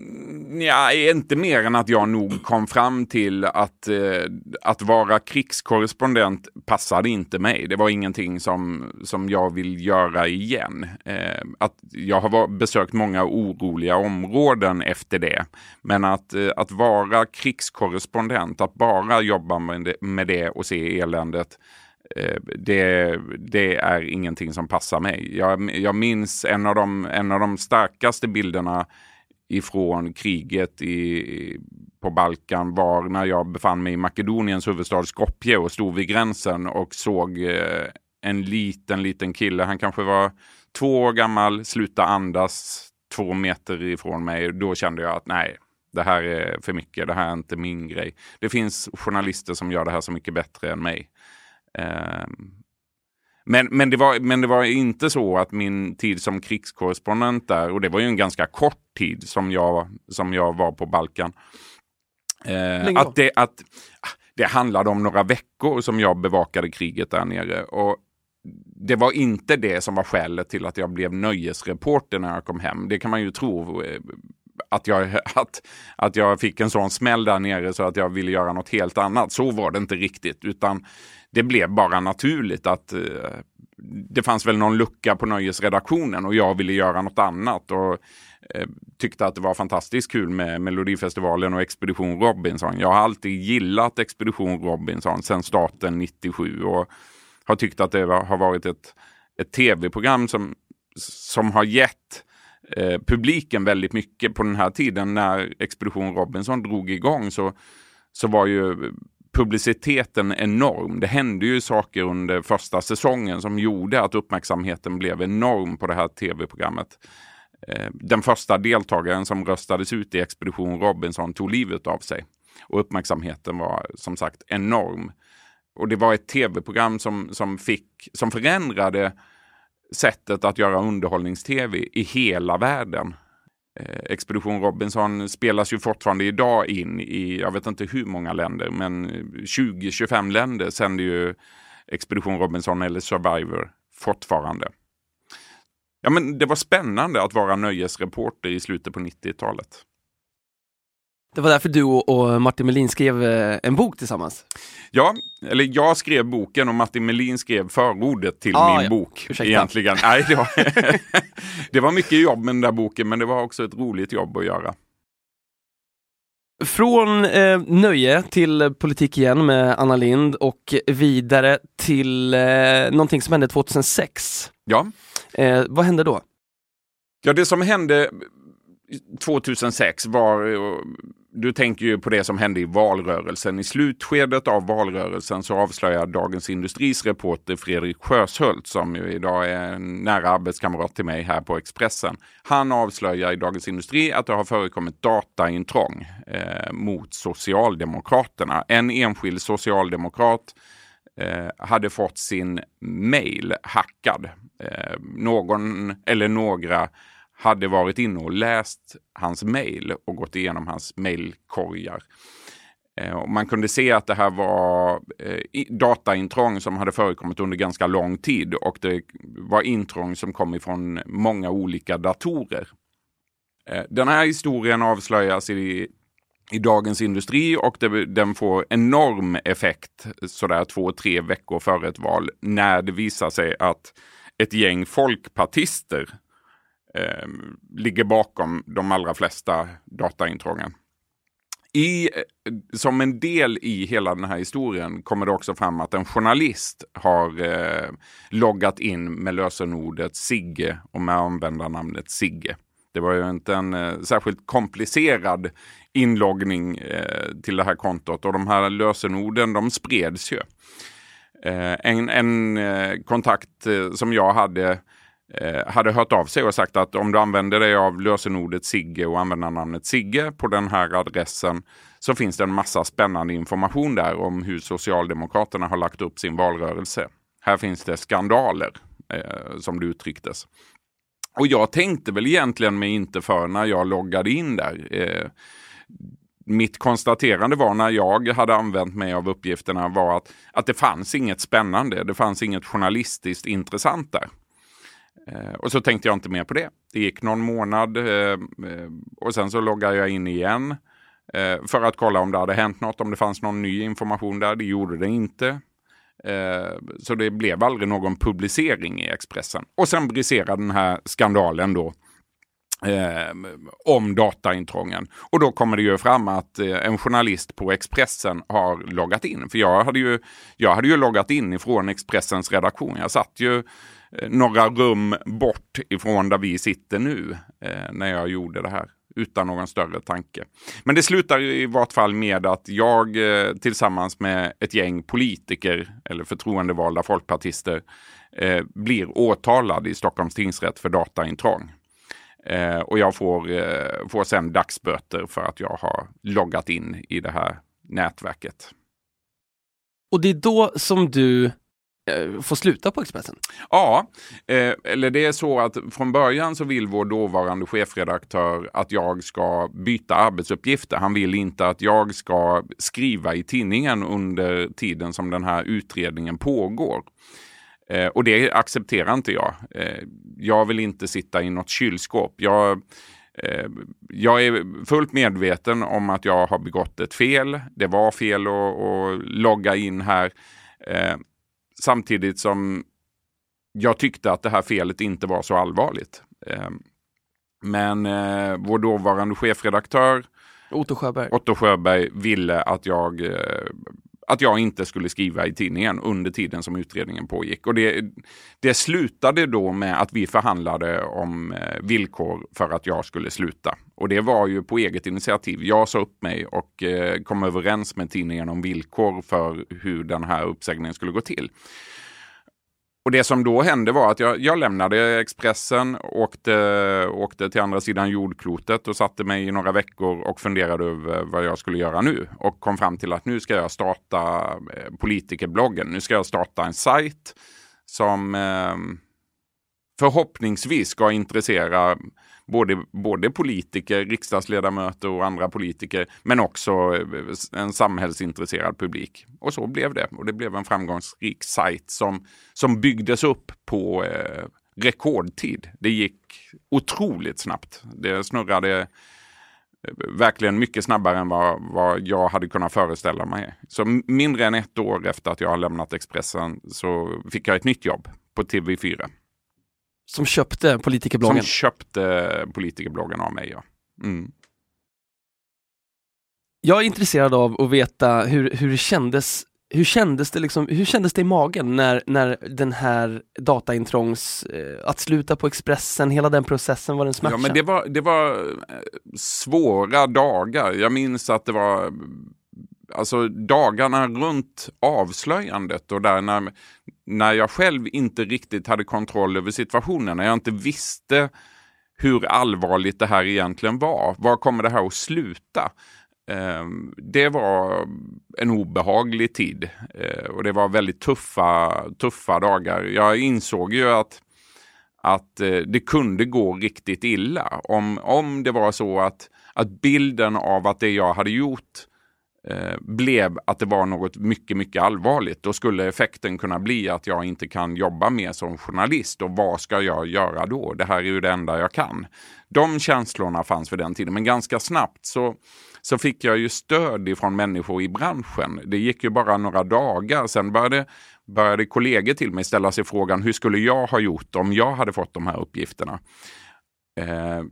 ja, inte mer än att jag nog kom fram till att, eh, att vara krigskorrespondent passade inte mig. Det var ingenting som, som jag vill göra igen. Eh, att jag har var, besökt många oroliga områden efter det. Men att, eh, att vara krigskorrespondent, att bara jobba med det, med det och se eländet, eh, det, det, är ingenting som passar mig. Jag, jag minns en av, de, en av de starkaste bilderna ifrån kriget i, på Balkan var när jag befann mig i Makedoniens huvudstad Skopje och stod vid gränsen och såg eh, en liten, liten kille. Han kanske var två år gammal, sluta andas två meter ifrån mig. Då kände jag att nej, det här är för mycket, det här är inte min grej. Det finns journalister som gör det här så mycket bättre än mig. Ehm, men, men, det var, men det var inte så att min tid som krigskorrespondent där, och det var ju en ganska kort tid som jag, som jag var på Balkan. Eh, att, det, att det handlade om några veckor som jag bevakade kriget där nere. Och det var inte det som var skälet till att jag blev nöjesreporter när jag kom hem. Det kan man ju tro eh, att jag, att, att jag fick en sån smäll där nere så att jag ville göra något helt annat. Så var det inte riktigt, utan det blev bara naturligt att eh, det fanns väl någon lucka på nöjesredaktionen och jag ville göra något annat. Och eh, tyckte att det var fantastiskt kul med Melodifestivalen och Expedition Robinson. Jag har alltid gillat Expedition Robinson sedan starten 97 och har tyckt att det har varit ett, ett tv-program som, som har gett eh, publiken väldigt mycket. På den här tiden när Expedition Robinson drog igång så, så var ju publiciteten enorm. Det hände ju saker under första säsongen som gjorde att uppmärksamheten blev enorm på det här tv-programmet. Eh, den första deltagaren som röstades ut i Expedition Robinson tog livet av sig. Och uppmärksamheten var som sagt enorm. Och det var ett tv-program som, som, fick, som förändrade sättet att göra underhållnings-tv i hela världen. Eh, Expedition Robinson spelas ju fortfarande idag in i, jag vet inte hur många länder, men 20-25 länder sänder ju Expedition Robinson eller Survivor fortfarande. Ja, men det var spännande att vara nöjesreporter i slutet på 90-talet. Det var därför du och Martin Melin skrev eh, en bok tillsammans? Ja, eller jag skrev boken och Martin Melin skrev förordet till ah, min ja. bok. Ursäkta. Egentligen. Nej, det, var det var mycket jobb med den där boken, men det var också ett roligt jobb att göra. Från eh, nöje till politik igen med Anna Lind och vidare till eh, någonting som hände 2006. Ja. Eh, vad hände då? Ja, det som hände 2006 var du tänker ju på det som hände i valrörelsen. I slutskedet av valrörelsen så avslöjar Dagens Industris reporter Fredrik Sjöshult, som ju idag är en nära arbetskamrat till mig här på Expressen. Han avslöjar i Dagens Industri att det har förekommit dataintrång eh, mot Socialdemokraterna. En enskild socialdemokrat eh, hade fått sin mail hackad. Eh, någon eller några hade varit inne och läst hans mejl och gått igenom hans mejlkorgar. Eh, man kunde se att det här var eh, dataintrång som hade förekommit under ganska lång tid och det var intrång som kom ifrån många olika datorer. Eh, den här historien avslöjas i, i Dagens Industri och det, den får enorm effekt sådär två, tre veckor före ett val när det visar sig att ett gäng folkpartister eh, ligger bakom de allra flesta dataintrången. I, eh, som en del i hela den här historien kommer det också fram att en journalist har eh, loggat in med lösenordet Sigge och med användarnamnet Sigge. Det var ju inte en eh, särskilt komplicerad inloggning eh, till det här kontot och de här lösenorden de spreds ju. Eh, en, en eh, kontakt som jag hade Eh, hade hört av sig och sagt att om du använder dig av lösenordet Sigge och användarnamnet Sigge på den här adressen så finns det en massa spännande information där om hur Socialdemokraterna har lagt upp sin valrörelse. Här finns det skandaler, eh, som det uttrycktes. Och jag tänkte väl egentligen mig inte för när jag loggade in där. Eh, mitt konstaterande var när jag hade använt mig av uppgifterna var att, att det fanns inget spännande. Det fanns inget journalistiskt intressant där. Eh, och så tänkte jag inte mer på det. Det gick någon månad eh, eh, och sen så loggade jag in igen eh, för att kolla om det hade hänt något, om det fanns någon ny information där. Det gjorde det inte. Eh, så det blev aldrig någon publicering i Expressen. Och sen briserade den här skandalen då eh, om dataintrången. Och då kommer det ju fram att en journalist på Expressen har loggat in. För jag hade ju, jag hade ju loggat in ifrån Expressens redaktion. Jag satt ju Eh, några rum bort ifrån där vi sitter nu eh, när jag gjorde det här utan någon större tanke. Men det slutar i vart fall med att jag eh, tillsammans med ett gäng politiker eller förtroendevalda folkpartister eh, blir åtalad i Stockholms tingsrätt för dataintrång. Eh, och jag får, eh, får sen dagsböter för att jag har loggat in i det här nätverket. Och det är då som du Eh, få sluta på Expressen? Ja, eh, eller det är så att från början så vill vår dåvarande chefredaktör att jag ska byta arbetsuppgifter. Han vill inte att jag ska skriva i tidningen under tiden som den här utredningen pågår. Eh, och det accepterar inte jag. Eh, jag vill inte sitta i något kylskåp. Jag, eh, jag är fullt medveten om att jag har begått ett fel. Det var fel att, att logga in här. Eh, Samtidigt som jag tyckte att det här felet inte var så allvarligt. Ehm, men eh, vår dåvarande chefredaktör Otto Sjöberg. Otto Sjöberg ville att jag, eh, att jag inte skulle skriva i tidningen under tiden som utredningen pågick. Och det, det slutade då med att vi förhandlade om eh, villkor för att jag skulle sluta. Och det var ju på eget initiativ. Jag sa upp mig och eh, kom överens med tidningen om villkor för hur den här uppsägningen skulle gå till. Och det som då hände var att jag, jag lämnade Expressen, åkte, åkte till andra sidan jordklotet och satte mig i några veckor och funderade över vad jag skulle göra nu. Och kom fram till att nu ska jag starta eh, politikerbloggen. Nu ska jag starta en sajt som eh, förhoppningsvis ska intressera både, både politiker, riksdagsledamöter och andra politiker, men också eh, en samhällsintresserad publik. Och så blev det. Och det blev en framgångsrik sajt som, som byggdes upp på eh, rekordtid. Det gick otroligt snabbt. Det snurrade eh, verkligen mycket snabbare än vad, vad jag hade kunnat föreställa mig. Så mindre än ett år efter att jag har lämnat Expressen så fick jag ett nytt jobb på TV4. Som köpte politikerbloggen? Som köpte politikerbloggen av mig, ja. Mm. Jag är intresserad av att veta hur, hur det kändes hur kändes det, liksom, hur kändes det i magen när, när den här dataintrångs, eh, att sluta på Expressen, hela den processen, var den smärtsam? Ja, men det var, det var eh, svåra dagar. Jag minns att det var alltså dagarna runt avslöjandet och där när, när jag själv inte riktigt hade kontroll över situationen, när jag inte visste hur allvarligt det här egentligen var. Var kommer det här att sluta? Ehm, det var en obehaglig tid eh, och det var väldigt tuffa, tuffa dagar. Jag insåg ju att, att eh, det kunde gå riktigt illa om, om det var så att, att bilden av att det jag hade gjort Eh, Eh, blev att det var något mycket, mycket allvarligt. Då skulle effekten kunna bli att jag inte kan jobba mer som journalist och vad ska jag göra då? Det här är ju det enda jag kan. De känslorna fanns för den tiden, men ganska snabbt så, så fick jag ju stöd ifrån människor i branschen. Det gick ju bara några dagar, sen började, började kollegor till mig ställa sig frågan hur skulle jag ha gjort om jag hade fått de här uppgifterna? Eh,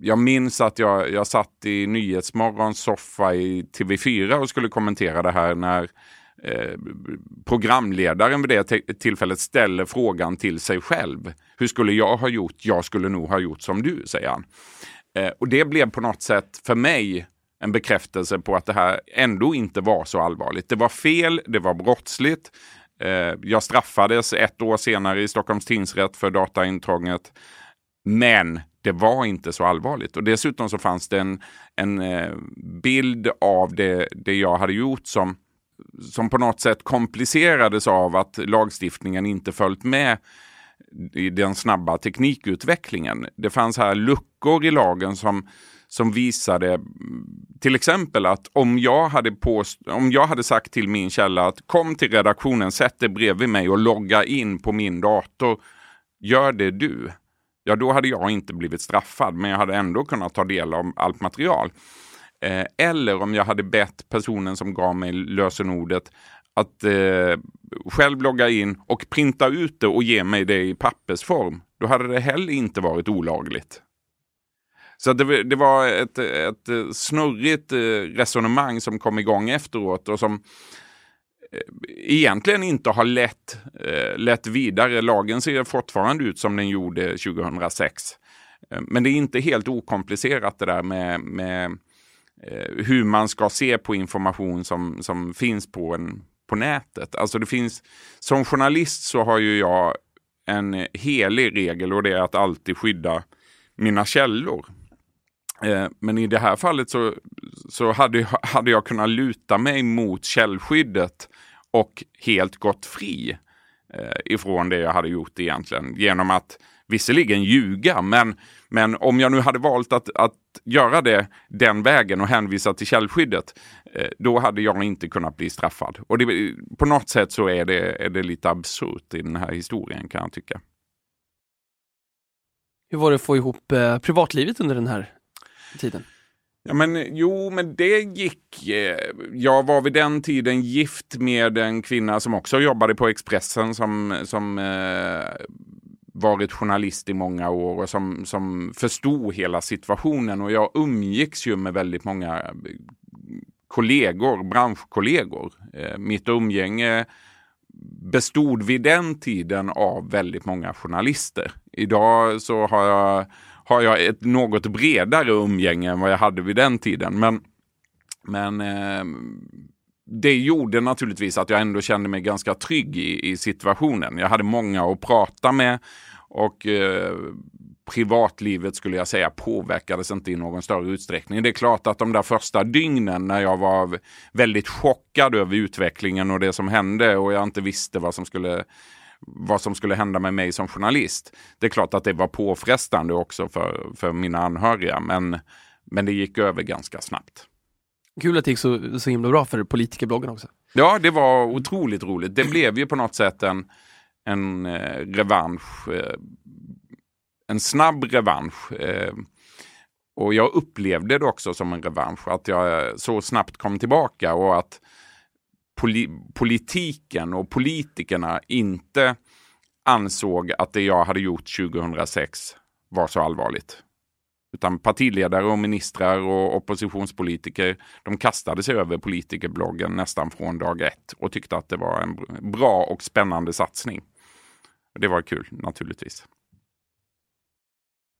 jag minns att jag, jag satt i Nyhetsmorgons soffa i TV4 och skulle kommentera det här när eh, programledaren vid det tillfället ställer frågan till sig själv. Hur skulle jag ha gjort? Jag skulle nog ha gjort som du, säger han. Eh, och det blev på något sätt för mig en bekräftelse på att det här ändå inte var så allvarligt. Det var fel, det var brottsligt. Eh, jag straffades ett år senare i Stockholms tingsrätt för dataintrånget. Men det var inte så allvarligt. Och dessutom så fanns det en, en eh, bild av det, det jag hade gjort som, som på något sätt komplicerades av att lagstiftningen inte följt med i den snabba teknikutvecklingen. Det fanns här luckor i lagen som, som visade till exempel att om jag, hade påst om jag hade sagt till min källa att kom till redaktionen, sätt dig bredvid mig och logga in på min dator. Gör det du. Ja, då hade jag inte blivit straffad, men jag hade ändå kunnat ta del av allt material. Eh, eller om jag hade bett personen som gav mig lösenordet att eh, själv logga in och printa ut det och ge mig det i pappersform. Då hade det heller inte varit olagligt. Så det, det var ett, ett snurrigt eh, resonemang som kom igång efteråt och som eh, egentligen inte har lett, eh, lett vidare. Lagen ser fortfarande ut som den gjorde 2006. Eh, men det är inte helt okomplicerat det där med, med eh, hur man ska se på information som, som finns på, en, på nätet. Alltså det finns, som journalist så har ju jag en helig regel och det är att alltid skydda mina källor. Men i det här fallet så, så hade, hade jag kunnat luta mig mot källskyddet och helt gått fri eh, ifrån det jag hade gjort egentligen. Genom att visserligen ljuga, men, men om jag nu hade valt att, att göra det den vägen och hänvisa till källskyddet, eh, då hade jag inte kunnat bli straffad. Och det, på något sätt så är det, är det lite absurt i den här historien kan jag tycka. Hur var det att få ihop eh, privatlivet under den här tiden? Ja, men jo, men det gick. Eh, jag var vid den tiden gift med en kvinna som också jobbade på Expressen som, som eh, varit journalist i många år och som, som förstod hela situationen. Och jag umgicks ju med väldigt många eh, kollegor, branschkollegor. Eh, mitt umgänge bestod vid den tiden av väldigt många journalister. Idag så har jag har jag ett något bredare umgänge än vad jag hade vid den tiden. Men, men eh, det gjorde naturligtvis att jag ändå kände mig ganska trygg i, i situationen. Jag hade många att prata med och eh, privatlivet skulle jag säga påverkades inte i någon större utsträckning. Det är klart att de där första dygnen när jag var väldigt chockad över utvecklingen och det som hände och jag inte visste vad som skulle vad som skulle hända med mig som journalist. Det är klart att det var påfrestande också för, för mina anhöriga, men, men det gick över ganska snabbt. Kul att det gick så, så himla bra för politikerbloggen också. Ja, det var otroligt roligt. Det blev ju på något sätt en, en eh, revansch, eh, en snabb revansch. Eh, och jag upplevde det också som en revansch, att jag så snabbt kom tillbaka och att poli politiken och politikerna inte ansåg att det jag hade gjort 2006 var så allvarligt. Utan partiledare och ministrar och oppositionspolitiker, de kastade sig över politikerbloggen nästan från dag ett och tyckte att det var en bra och spännande satsning. Det var kul naturligtvis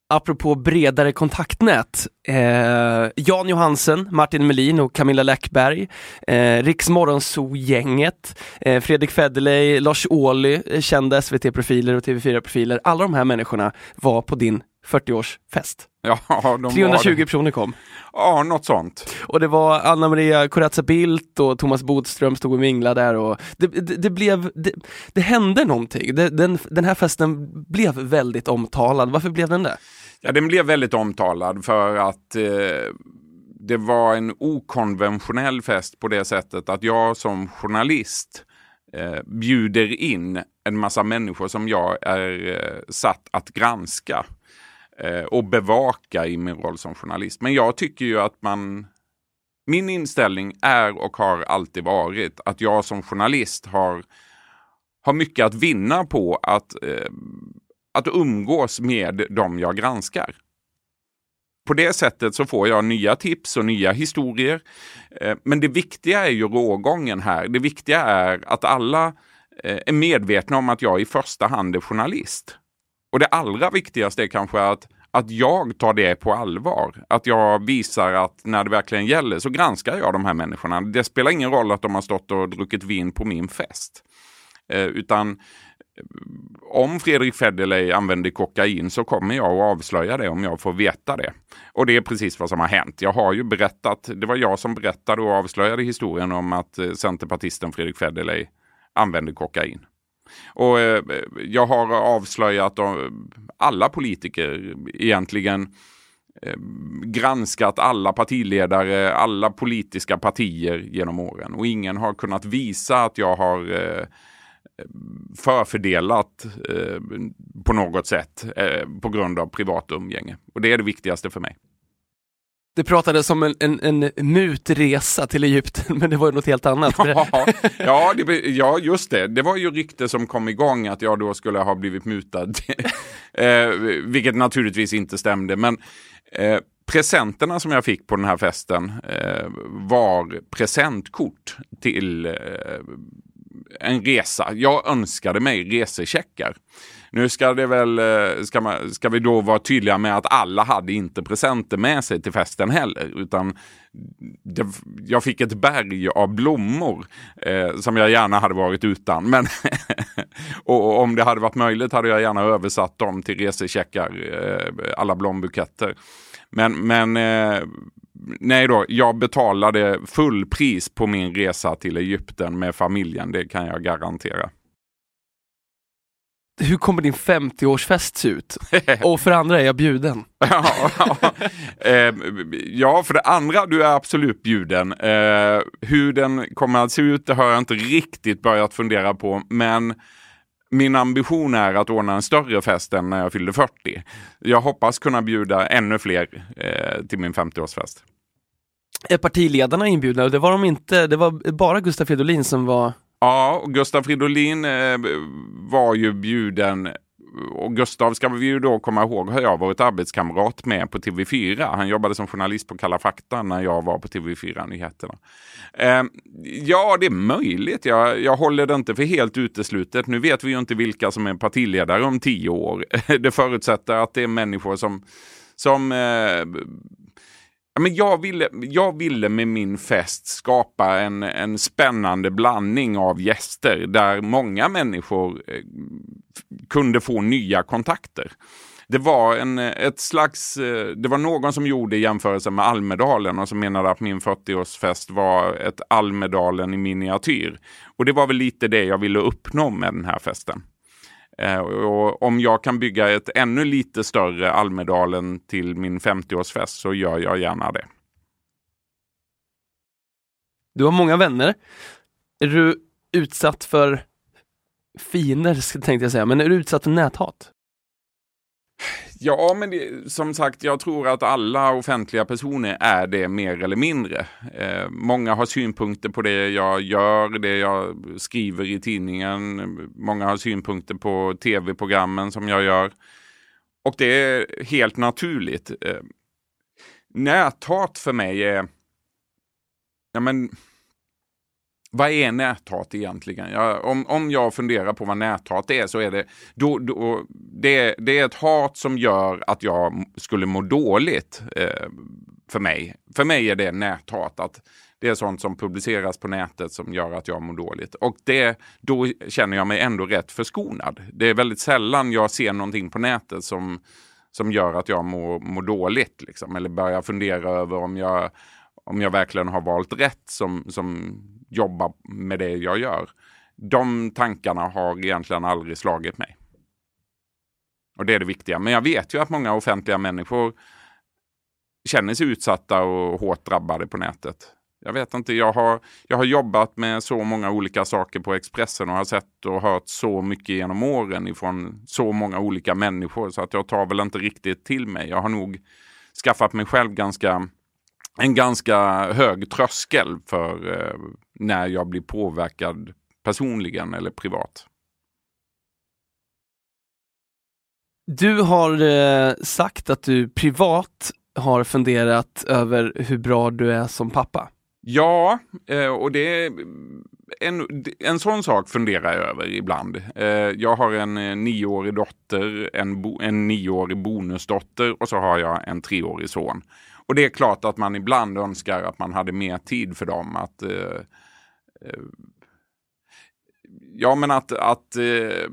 apropå bredare kontaktnät, eh, Jan Johansen, Martin Melin och Camilla Läckberg, eh, Riks Morgonzoo-gänget, eh, Fredrik Federley, Lars Ohly, eh, kända SVT-profiler och TV4-profiler. Alla de här människorna var på din 40-årsfest. Ja, 320 personer kom. Ja, något sånt. Och det var Anna Maria Corazza Bildt och Thomas Bodström stod och minglade där och det, det, det blev, det, det, hände någonting. den, den här festen blev väldigt omtalad. Varför blev den det? Ja, den blev väldigt omtalad för att eh, det var en okonventionell fest på det sättet att jag som journalist eh, bjuder in en massa människor som jag är eh, satt att granska eh, och bevaka i min roll som journalist. Men jag tycker ju att man min inställning är och har alltid varit att jag som journalist har, har mycket att vinna på att eh, att umgås med dem jag granskar. På det sättet så får jag nya tips och nya historier. Eh, men det viktiga är ju rågången här. Det viktiga är att alla eh, är medvetna om att jag i första hand är journalist. Och det allra viktigaste är kanske att, att jag tar det på allvar. Att jag visar att när det verkligen gäller så granskar jag de här människorna. Det spelar ingen roll att de har stått och druckit vin på min fest. Eh, utan eh, om Fredrik Federley använder kokain så kommer jag att avslöja det om jag får veta det. Och det är precis vad som har hänt. Jag har ju berättat, det var jag som berättade och avslöjade historien om att eh, centerpartisten Fredrik Federley använde kokain. Och eh, jag har avslöjat alla politiker egentligen eh, granskat alla partiledare, alla politiska partier genom åren och ingen har kunnat visa att jag har eh, förfördelat eh, på något sätt på grund av privat umgänge. Och det är det viktigaste för mig. Det pratades om en, en, en mutresa till Egypten, men det var ju något helt annat. Ja, ja, det, ja, just det. Det var ju rykte som kom igång att jag då skulle ha blivit mutad. eh, vilket naturligtvis inte stämde. Men eh, presenterna som jag fick på den här festen eh, var presentkort till eh, en resa. Jag önskade mig resecheckar. Nu ska det väl, eh, ska, man, ska vi då vara tydliga med att alla hade inte presenter med sig till festen heller. Utan det, jag fick ett berg av blommor eh, som jag gärna hade varit utan. Men och, om det hade varit möjligt hade jag gärna översatt dem till resecheckar, eh, alla blombuketter. Men, men eh, nej då, jag betalade fullpris på min resa till Egypten med familjen, det kan jag garantera. Hur kommer din 50-årsfest se ut? Och för andra, är jag bjuden? ja, ja. Eh, ja, för det andra, du är absolut bjuden. Eh, hur den kommer att se ut, det har jag inte riktigt börjat fundera på, men min ambition är att ordna en större fest än när jag fyllde 40. Jag hoppas kunna bjuda ännu fler eh, till min 50-årsfest. Är partiledarna inbjudna? Det var de inte, det var bara Gustaf Fridolin som var Ja, och Gustav Fridolin eh, var ju bjuden och Gustav ska vi ju då komma ihåg har jag varit arbetskamrat med på TV4. Han jobbade som journalist på Kalla fakta när jag var på TV4 Nyheterna. Eh, ja, det är möjligt. Jag, jag håller det inte för helt uteslutet. Nu vet vi ju inte vilka som är partiledare om tio år. det förutsätter att det är människor som, som eh, men jag, ville, jag ville med min fest skapa en, en spännande blandning av gäster där många människor eh, kunde få nya kontakter. Det var, en, eh, ett slags, eh, det var någon som gjorde jämförelsen med Almedalen och som menade att min 40-årsfest var ett Almedalen i miniatyr. Och det var väl lite det jag ville uppnå med den här festen. Eh, och om jag kan bygga ett ännu lite större Almedalen till min 50-årsfest så gör jag gärna det. Du har många vänner. Är du utsatt för fiender, tänkte jag säga, men är du utsatt för näthat? Ja, men det, som sagt, jag tror att alla offentliga personer är det mer eller mindre. Eh, många har synpunkter på det jag gör, det jag skriver i tidningen. Många har synpunkter på tv-programmen som jag gör. Och det är helt naturligt. Eh, näthat för mig är... Ja, men vad är näthat egentligen? Ja, om, om jag funderar på vad näthat är så är det, då, då, det, det är ett hat som gör att jag skulle må dåligt eh, för mig. För mig är det näthat. Att det är sånt som publiceras på nätet som gör att jag mår dåligt. Och det, då känner jag mig ändå rätt förskonad. Det är väldigt sällan jag ser någonting på nätet som, som gör att jag mår, mår dåligt. Liksom, eller börjar fundera över om jag, om jag verkligen har valt rätt som, som jobba med det jag gör. De tankarna har egentligen aldrig slagit mig. Och det är det viktiga. Men jag vet ju att många offentliga människor känner sig utsatta och hårt drabbade på nätet. Jag vet inte, jag har, jag har jobbat med så många olika saker på Expressen och har sett och hört så mycket genom åren ifrån så många olika människor så att jag tar väl inte riktigt till mig. Jag har nog skaffat mig själv ganska en ganska hög tröskel för eh, när jag blir påverkad personligen eller privat. Du har eh, sagt att du privat har funderat över hur bra du är som pappa. Ja, eh, och det är en, en sån sak funderar jag över ibland. Eh, jag har en eh, nioårig dotter, en, bo, en nioårig bonusdotter och så har jag en treårig son. Och det är klart att man ibland önskar att man hade mer tid för dem. Att, eh, eh, ja, men att, att eh,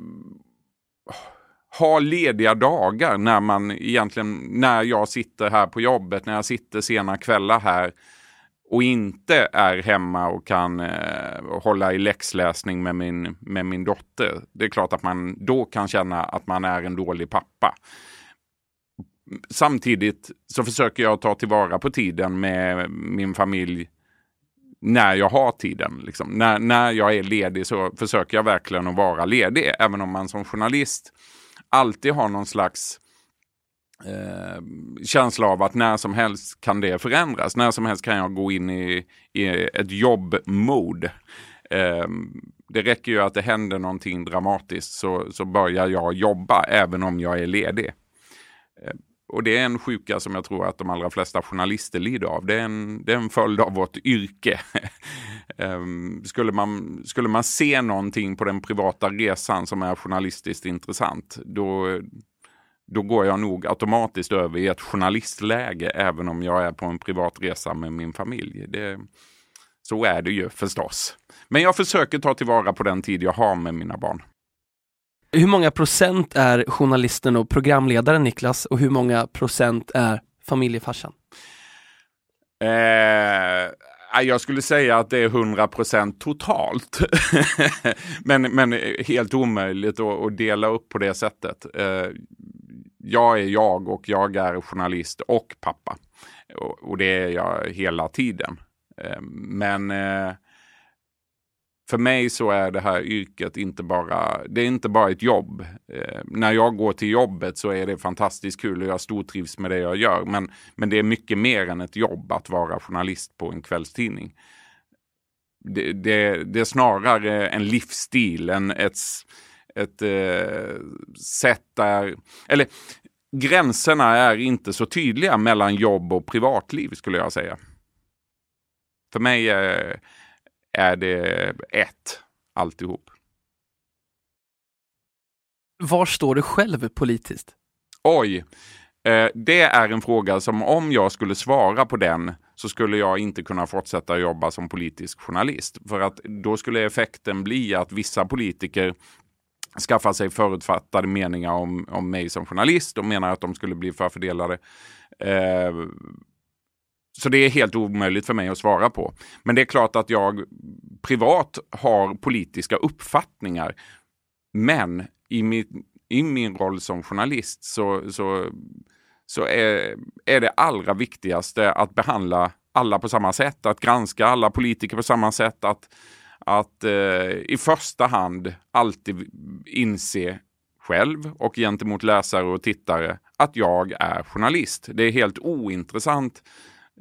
ha lediga dagar när man egentligen, när jag sitter här på jobbet, när jag sitter sena kvällar här och inte är hemma och kan eh, hålla i läxläsning med min, med min dotter. Det är klart att man då kan känna att man är en dålig pappa. Samtidigt så försöker jag ta tillvara på tiden med min familj när jag har tiden. Liksom. När, när jag är ledig så försöker jag verkligen att vara ledig. Även om man som journalist alltid har någon slags eh, känsla av att när som helst kan det förändras. När som helst kan jag gå in i, i ett jobbmode. Eh, det räcker ju att det händer någonting dramatiskt så, så börjar jag jobba även om jag är ledig. Ehm, och det är en sjuka som jag tror att de allra flesta journalister lider av. Det är en, det är en följd av vårt yrke. um, skulle, man, skulle man se någonting på den privata resan som är journalistiskt intressant, då, då går jag nog automatiskt över i ett journalistläge även om jag är på en privat resa med min familj. Det, så är det ju förstås. Men jag försöker ta tillvara på den tid jag har med mina barn. Hur många procent är journalisten och programledaren Niklas och hur många procent är familjefarsan? Eh, jag skulle säga att det är 100 procent totalt. men, men helt omöjligt att, att, dela upp på det sättet. Eh, jag är jag och jag är journalist och pappa. Och, och det är jag hela tiden. Eh, men eh, för mig så är det här yrket inte bara, det är inte bara ett jobb. Eh, när jag går till jobbet så är det fantastiskt kul och jag stortrivs med det jag gör. Men, men det är mycket mer än ett jobb att vara journalist på en kvällstidning. Det, det, det är snarare en livsstil, en, ett, ett eh, sätt där, eller gränserna är inte så tydliga mellan jobb och privatliv skulle jag säga. För mig är är det ett alltihop. Var står du själv politiskt? Oj, eh, det är en fråga som om jag skulle svara på den så skulle jag inte kunna fortsätta jobba som politisk journalist. För att då skulle effekten bli att vissa politiker skaffar sig förutfattade meningar om, om mig som journalist och menar att de skulle bli förfördelade. Eh, så det är helt omöjligt för mig att svara på. Men det är klart att jag privat har politiska uppfattningar. Men i min, i min roll som journalist så, så, så är, är det allra viktigaste att behandla alla på samma sätt, att granska alla politiker på samma sätt, att, att eh, i första hand alltid inse själv och gentemot läsare och tittare att jag är journalist. Det är helt ointressant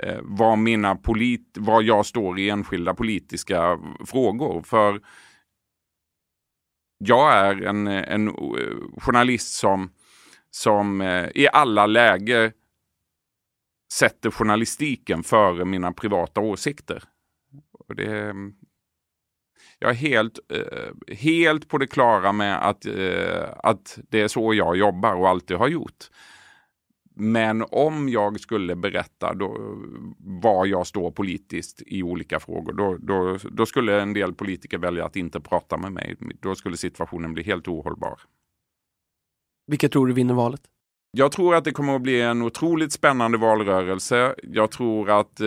eh, vad, mina polit vad jag står i enskilda politiska frågor. För jag är en, en eh, journalist som, som eh, i alla läger sätter journalistiken före mina privata åsikter. Och det, jag är helt, eh, helt på det klara med att, eh, att det är så jag jobbar och alltid har gjort. Men om jag skulle berätta då, var jag står politiskt i olika frågor, då, då, då, skulle en del politiker välja att inte prata med mig. Då skulle situationen bli helt ohållbar. Vilka tror du vinner valet? Jag tror att det kommer att bli en otroligt spännande valrörelse. Jag tror att eh,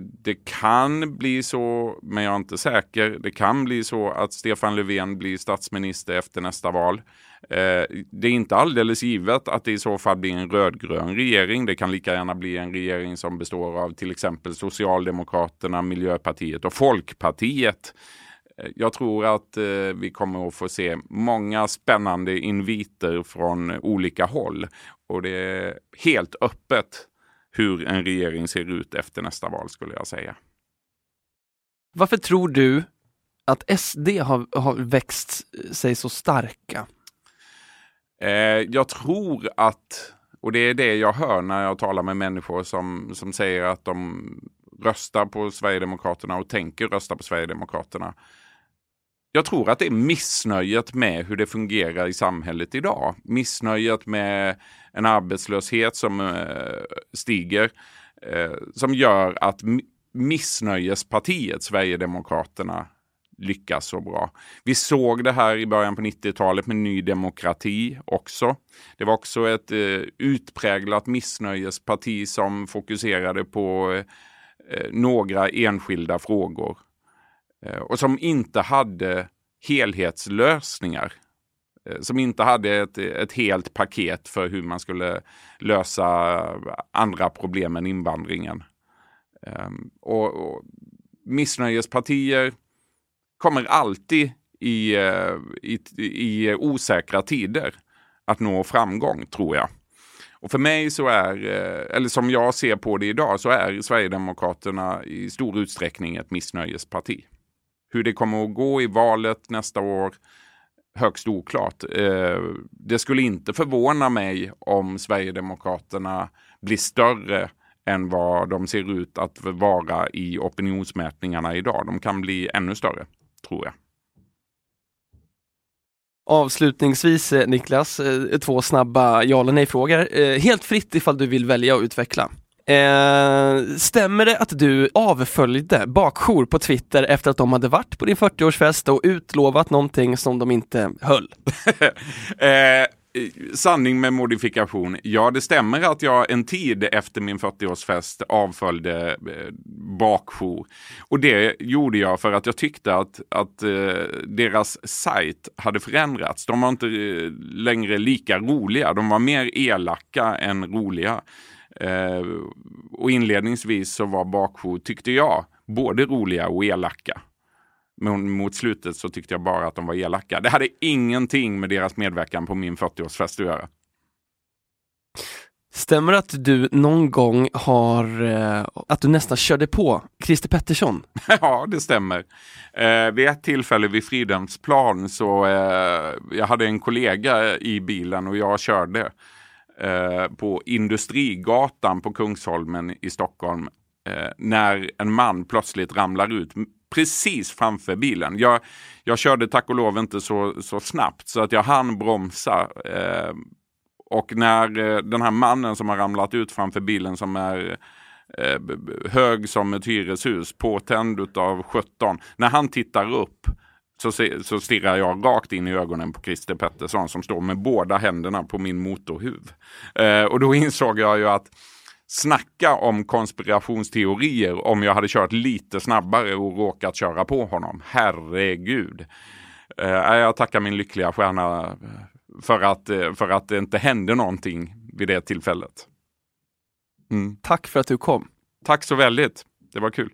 det kan bli så, men jag är inte säker. Det kan bli så att Stefan Löfven blir statsminister efter nästa val. Eh, det är inte alldeles givet att det i så fall blir en rödgrön regering. Det kan lika gärna bli en regering som består av till exempel Socialdemokraterna, Miljöpartiet och Folkpartiet. Eh, jag tror att eh, vi kommer att få se många spännande inviter från olika håll och det är helt öppet hur en regering ser ut efter nästa val skulle jag säga. Varför tror du att SD har, har växt sig så starka? Eh, jag tror att, och det är det jag hör när jag talar med människor som, som säger att de röstar på Sverigedemokraterna och tänker rösta på Sverigedemokraterna. Jag tror att det är missnöjet med hur det fungerar i samhället idag. Missnöjet med en arbetslöshet som eh, stiger. Eh, som gör att missnöjespartiet Sverigedemokraterna lyckas så bra. Vi såg det här i början på 90-talet med Ny Demokrati också. Det var också ett eh, utpräglat missnöjesparti som fokuserade på eh, eh, några enskilda frågor eh, och som inte hade helhetslösningar. Eh, som inte hade ett, ett helt paket för hur man skulle lösa andra problem än invandringen. Ehm, och, och missnöjespartier kommer alltid i, eh, i, i osäkra tider att nå framgång, tror jag. Och för mig så är, eh, eller som jag ser på det idag, så är Sverigedemokraterna i stor utsträckning ett missnöjesparti. Hur det kommer att gå i valet nästa år, högst oklart. Eh, det skulle inte förvåna mig om Sverigedemokraterna blir större än vad de ser ut att vara i opinionsmätningarna idag. De kan bli ännu större, tror jag. Avslutningsvis eh, Niklas, eh, två snabba ja eller nej-frågor. Eh, helt fritt ifall du vill välja att utveckla. Stämmer det att du avföljde bakjour på Twitter efter att de hade varit på din 40-årsfest och utlovat någonting som de inte höll? eh, Eh, sanning med modifikation. Ja, det stämmer att jag en tid efter min 40-årsfest avföljde eh, bakjour. Och det gjorde jag för att jag tyckte att, att eh, deras sajt hade förändrats. De var inte eh, längre lika roliga. De var mer elaka än roliga. Eh, och inledningsvis så var bakjour, tyckte jag, både roliga och elaka. Men mot slutet så tyckte jag bara att de var elaka. Det hade ingenting med deras medverkan på min 40-årsfest att göra. Stämmer det att du någon gång har, eh, att du nästan körde på Christer Pettersson? ja, det stämmer. Eh, vid ett tillfälle vid Fridhemsplan så eh, jag hade en kollega i bilen och jag körde eh, på Industrigatan på Kungsholmen i Stockholm eh, när en man plötsligt ramlar ut precis framför bilen. Jag, jag körde tack och lov inte så, så snabbt så att jag hann bromsa. Eh, och när eh, den här mannen som har ramlat ut framför bilen som är eh, hög som ett hyreshus, påtänd av 17. När han tittar upp så, så stirrar jag rakt in i ögonen på Christer Pettersson som står med båda händerna på min motorhuv. Eh, och då insåg jag ju att Snacka om konspirationsteorier om jag hade kört lite snabbare och råkat köra på honom. Herregud. Eh, jag tackar min lyckliga stjärna för att, eh, för att det inte hände någonting vid det tillfället. Mm. Tack för att du kom. Tack så väldigt. Det var kul.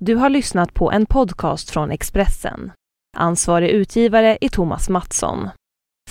Du har lyssnat på en podcast från Expressen. Ansvarig utgivare är Thomas Mattsson.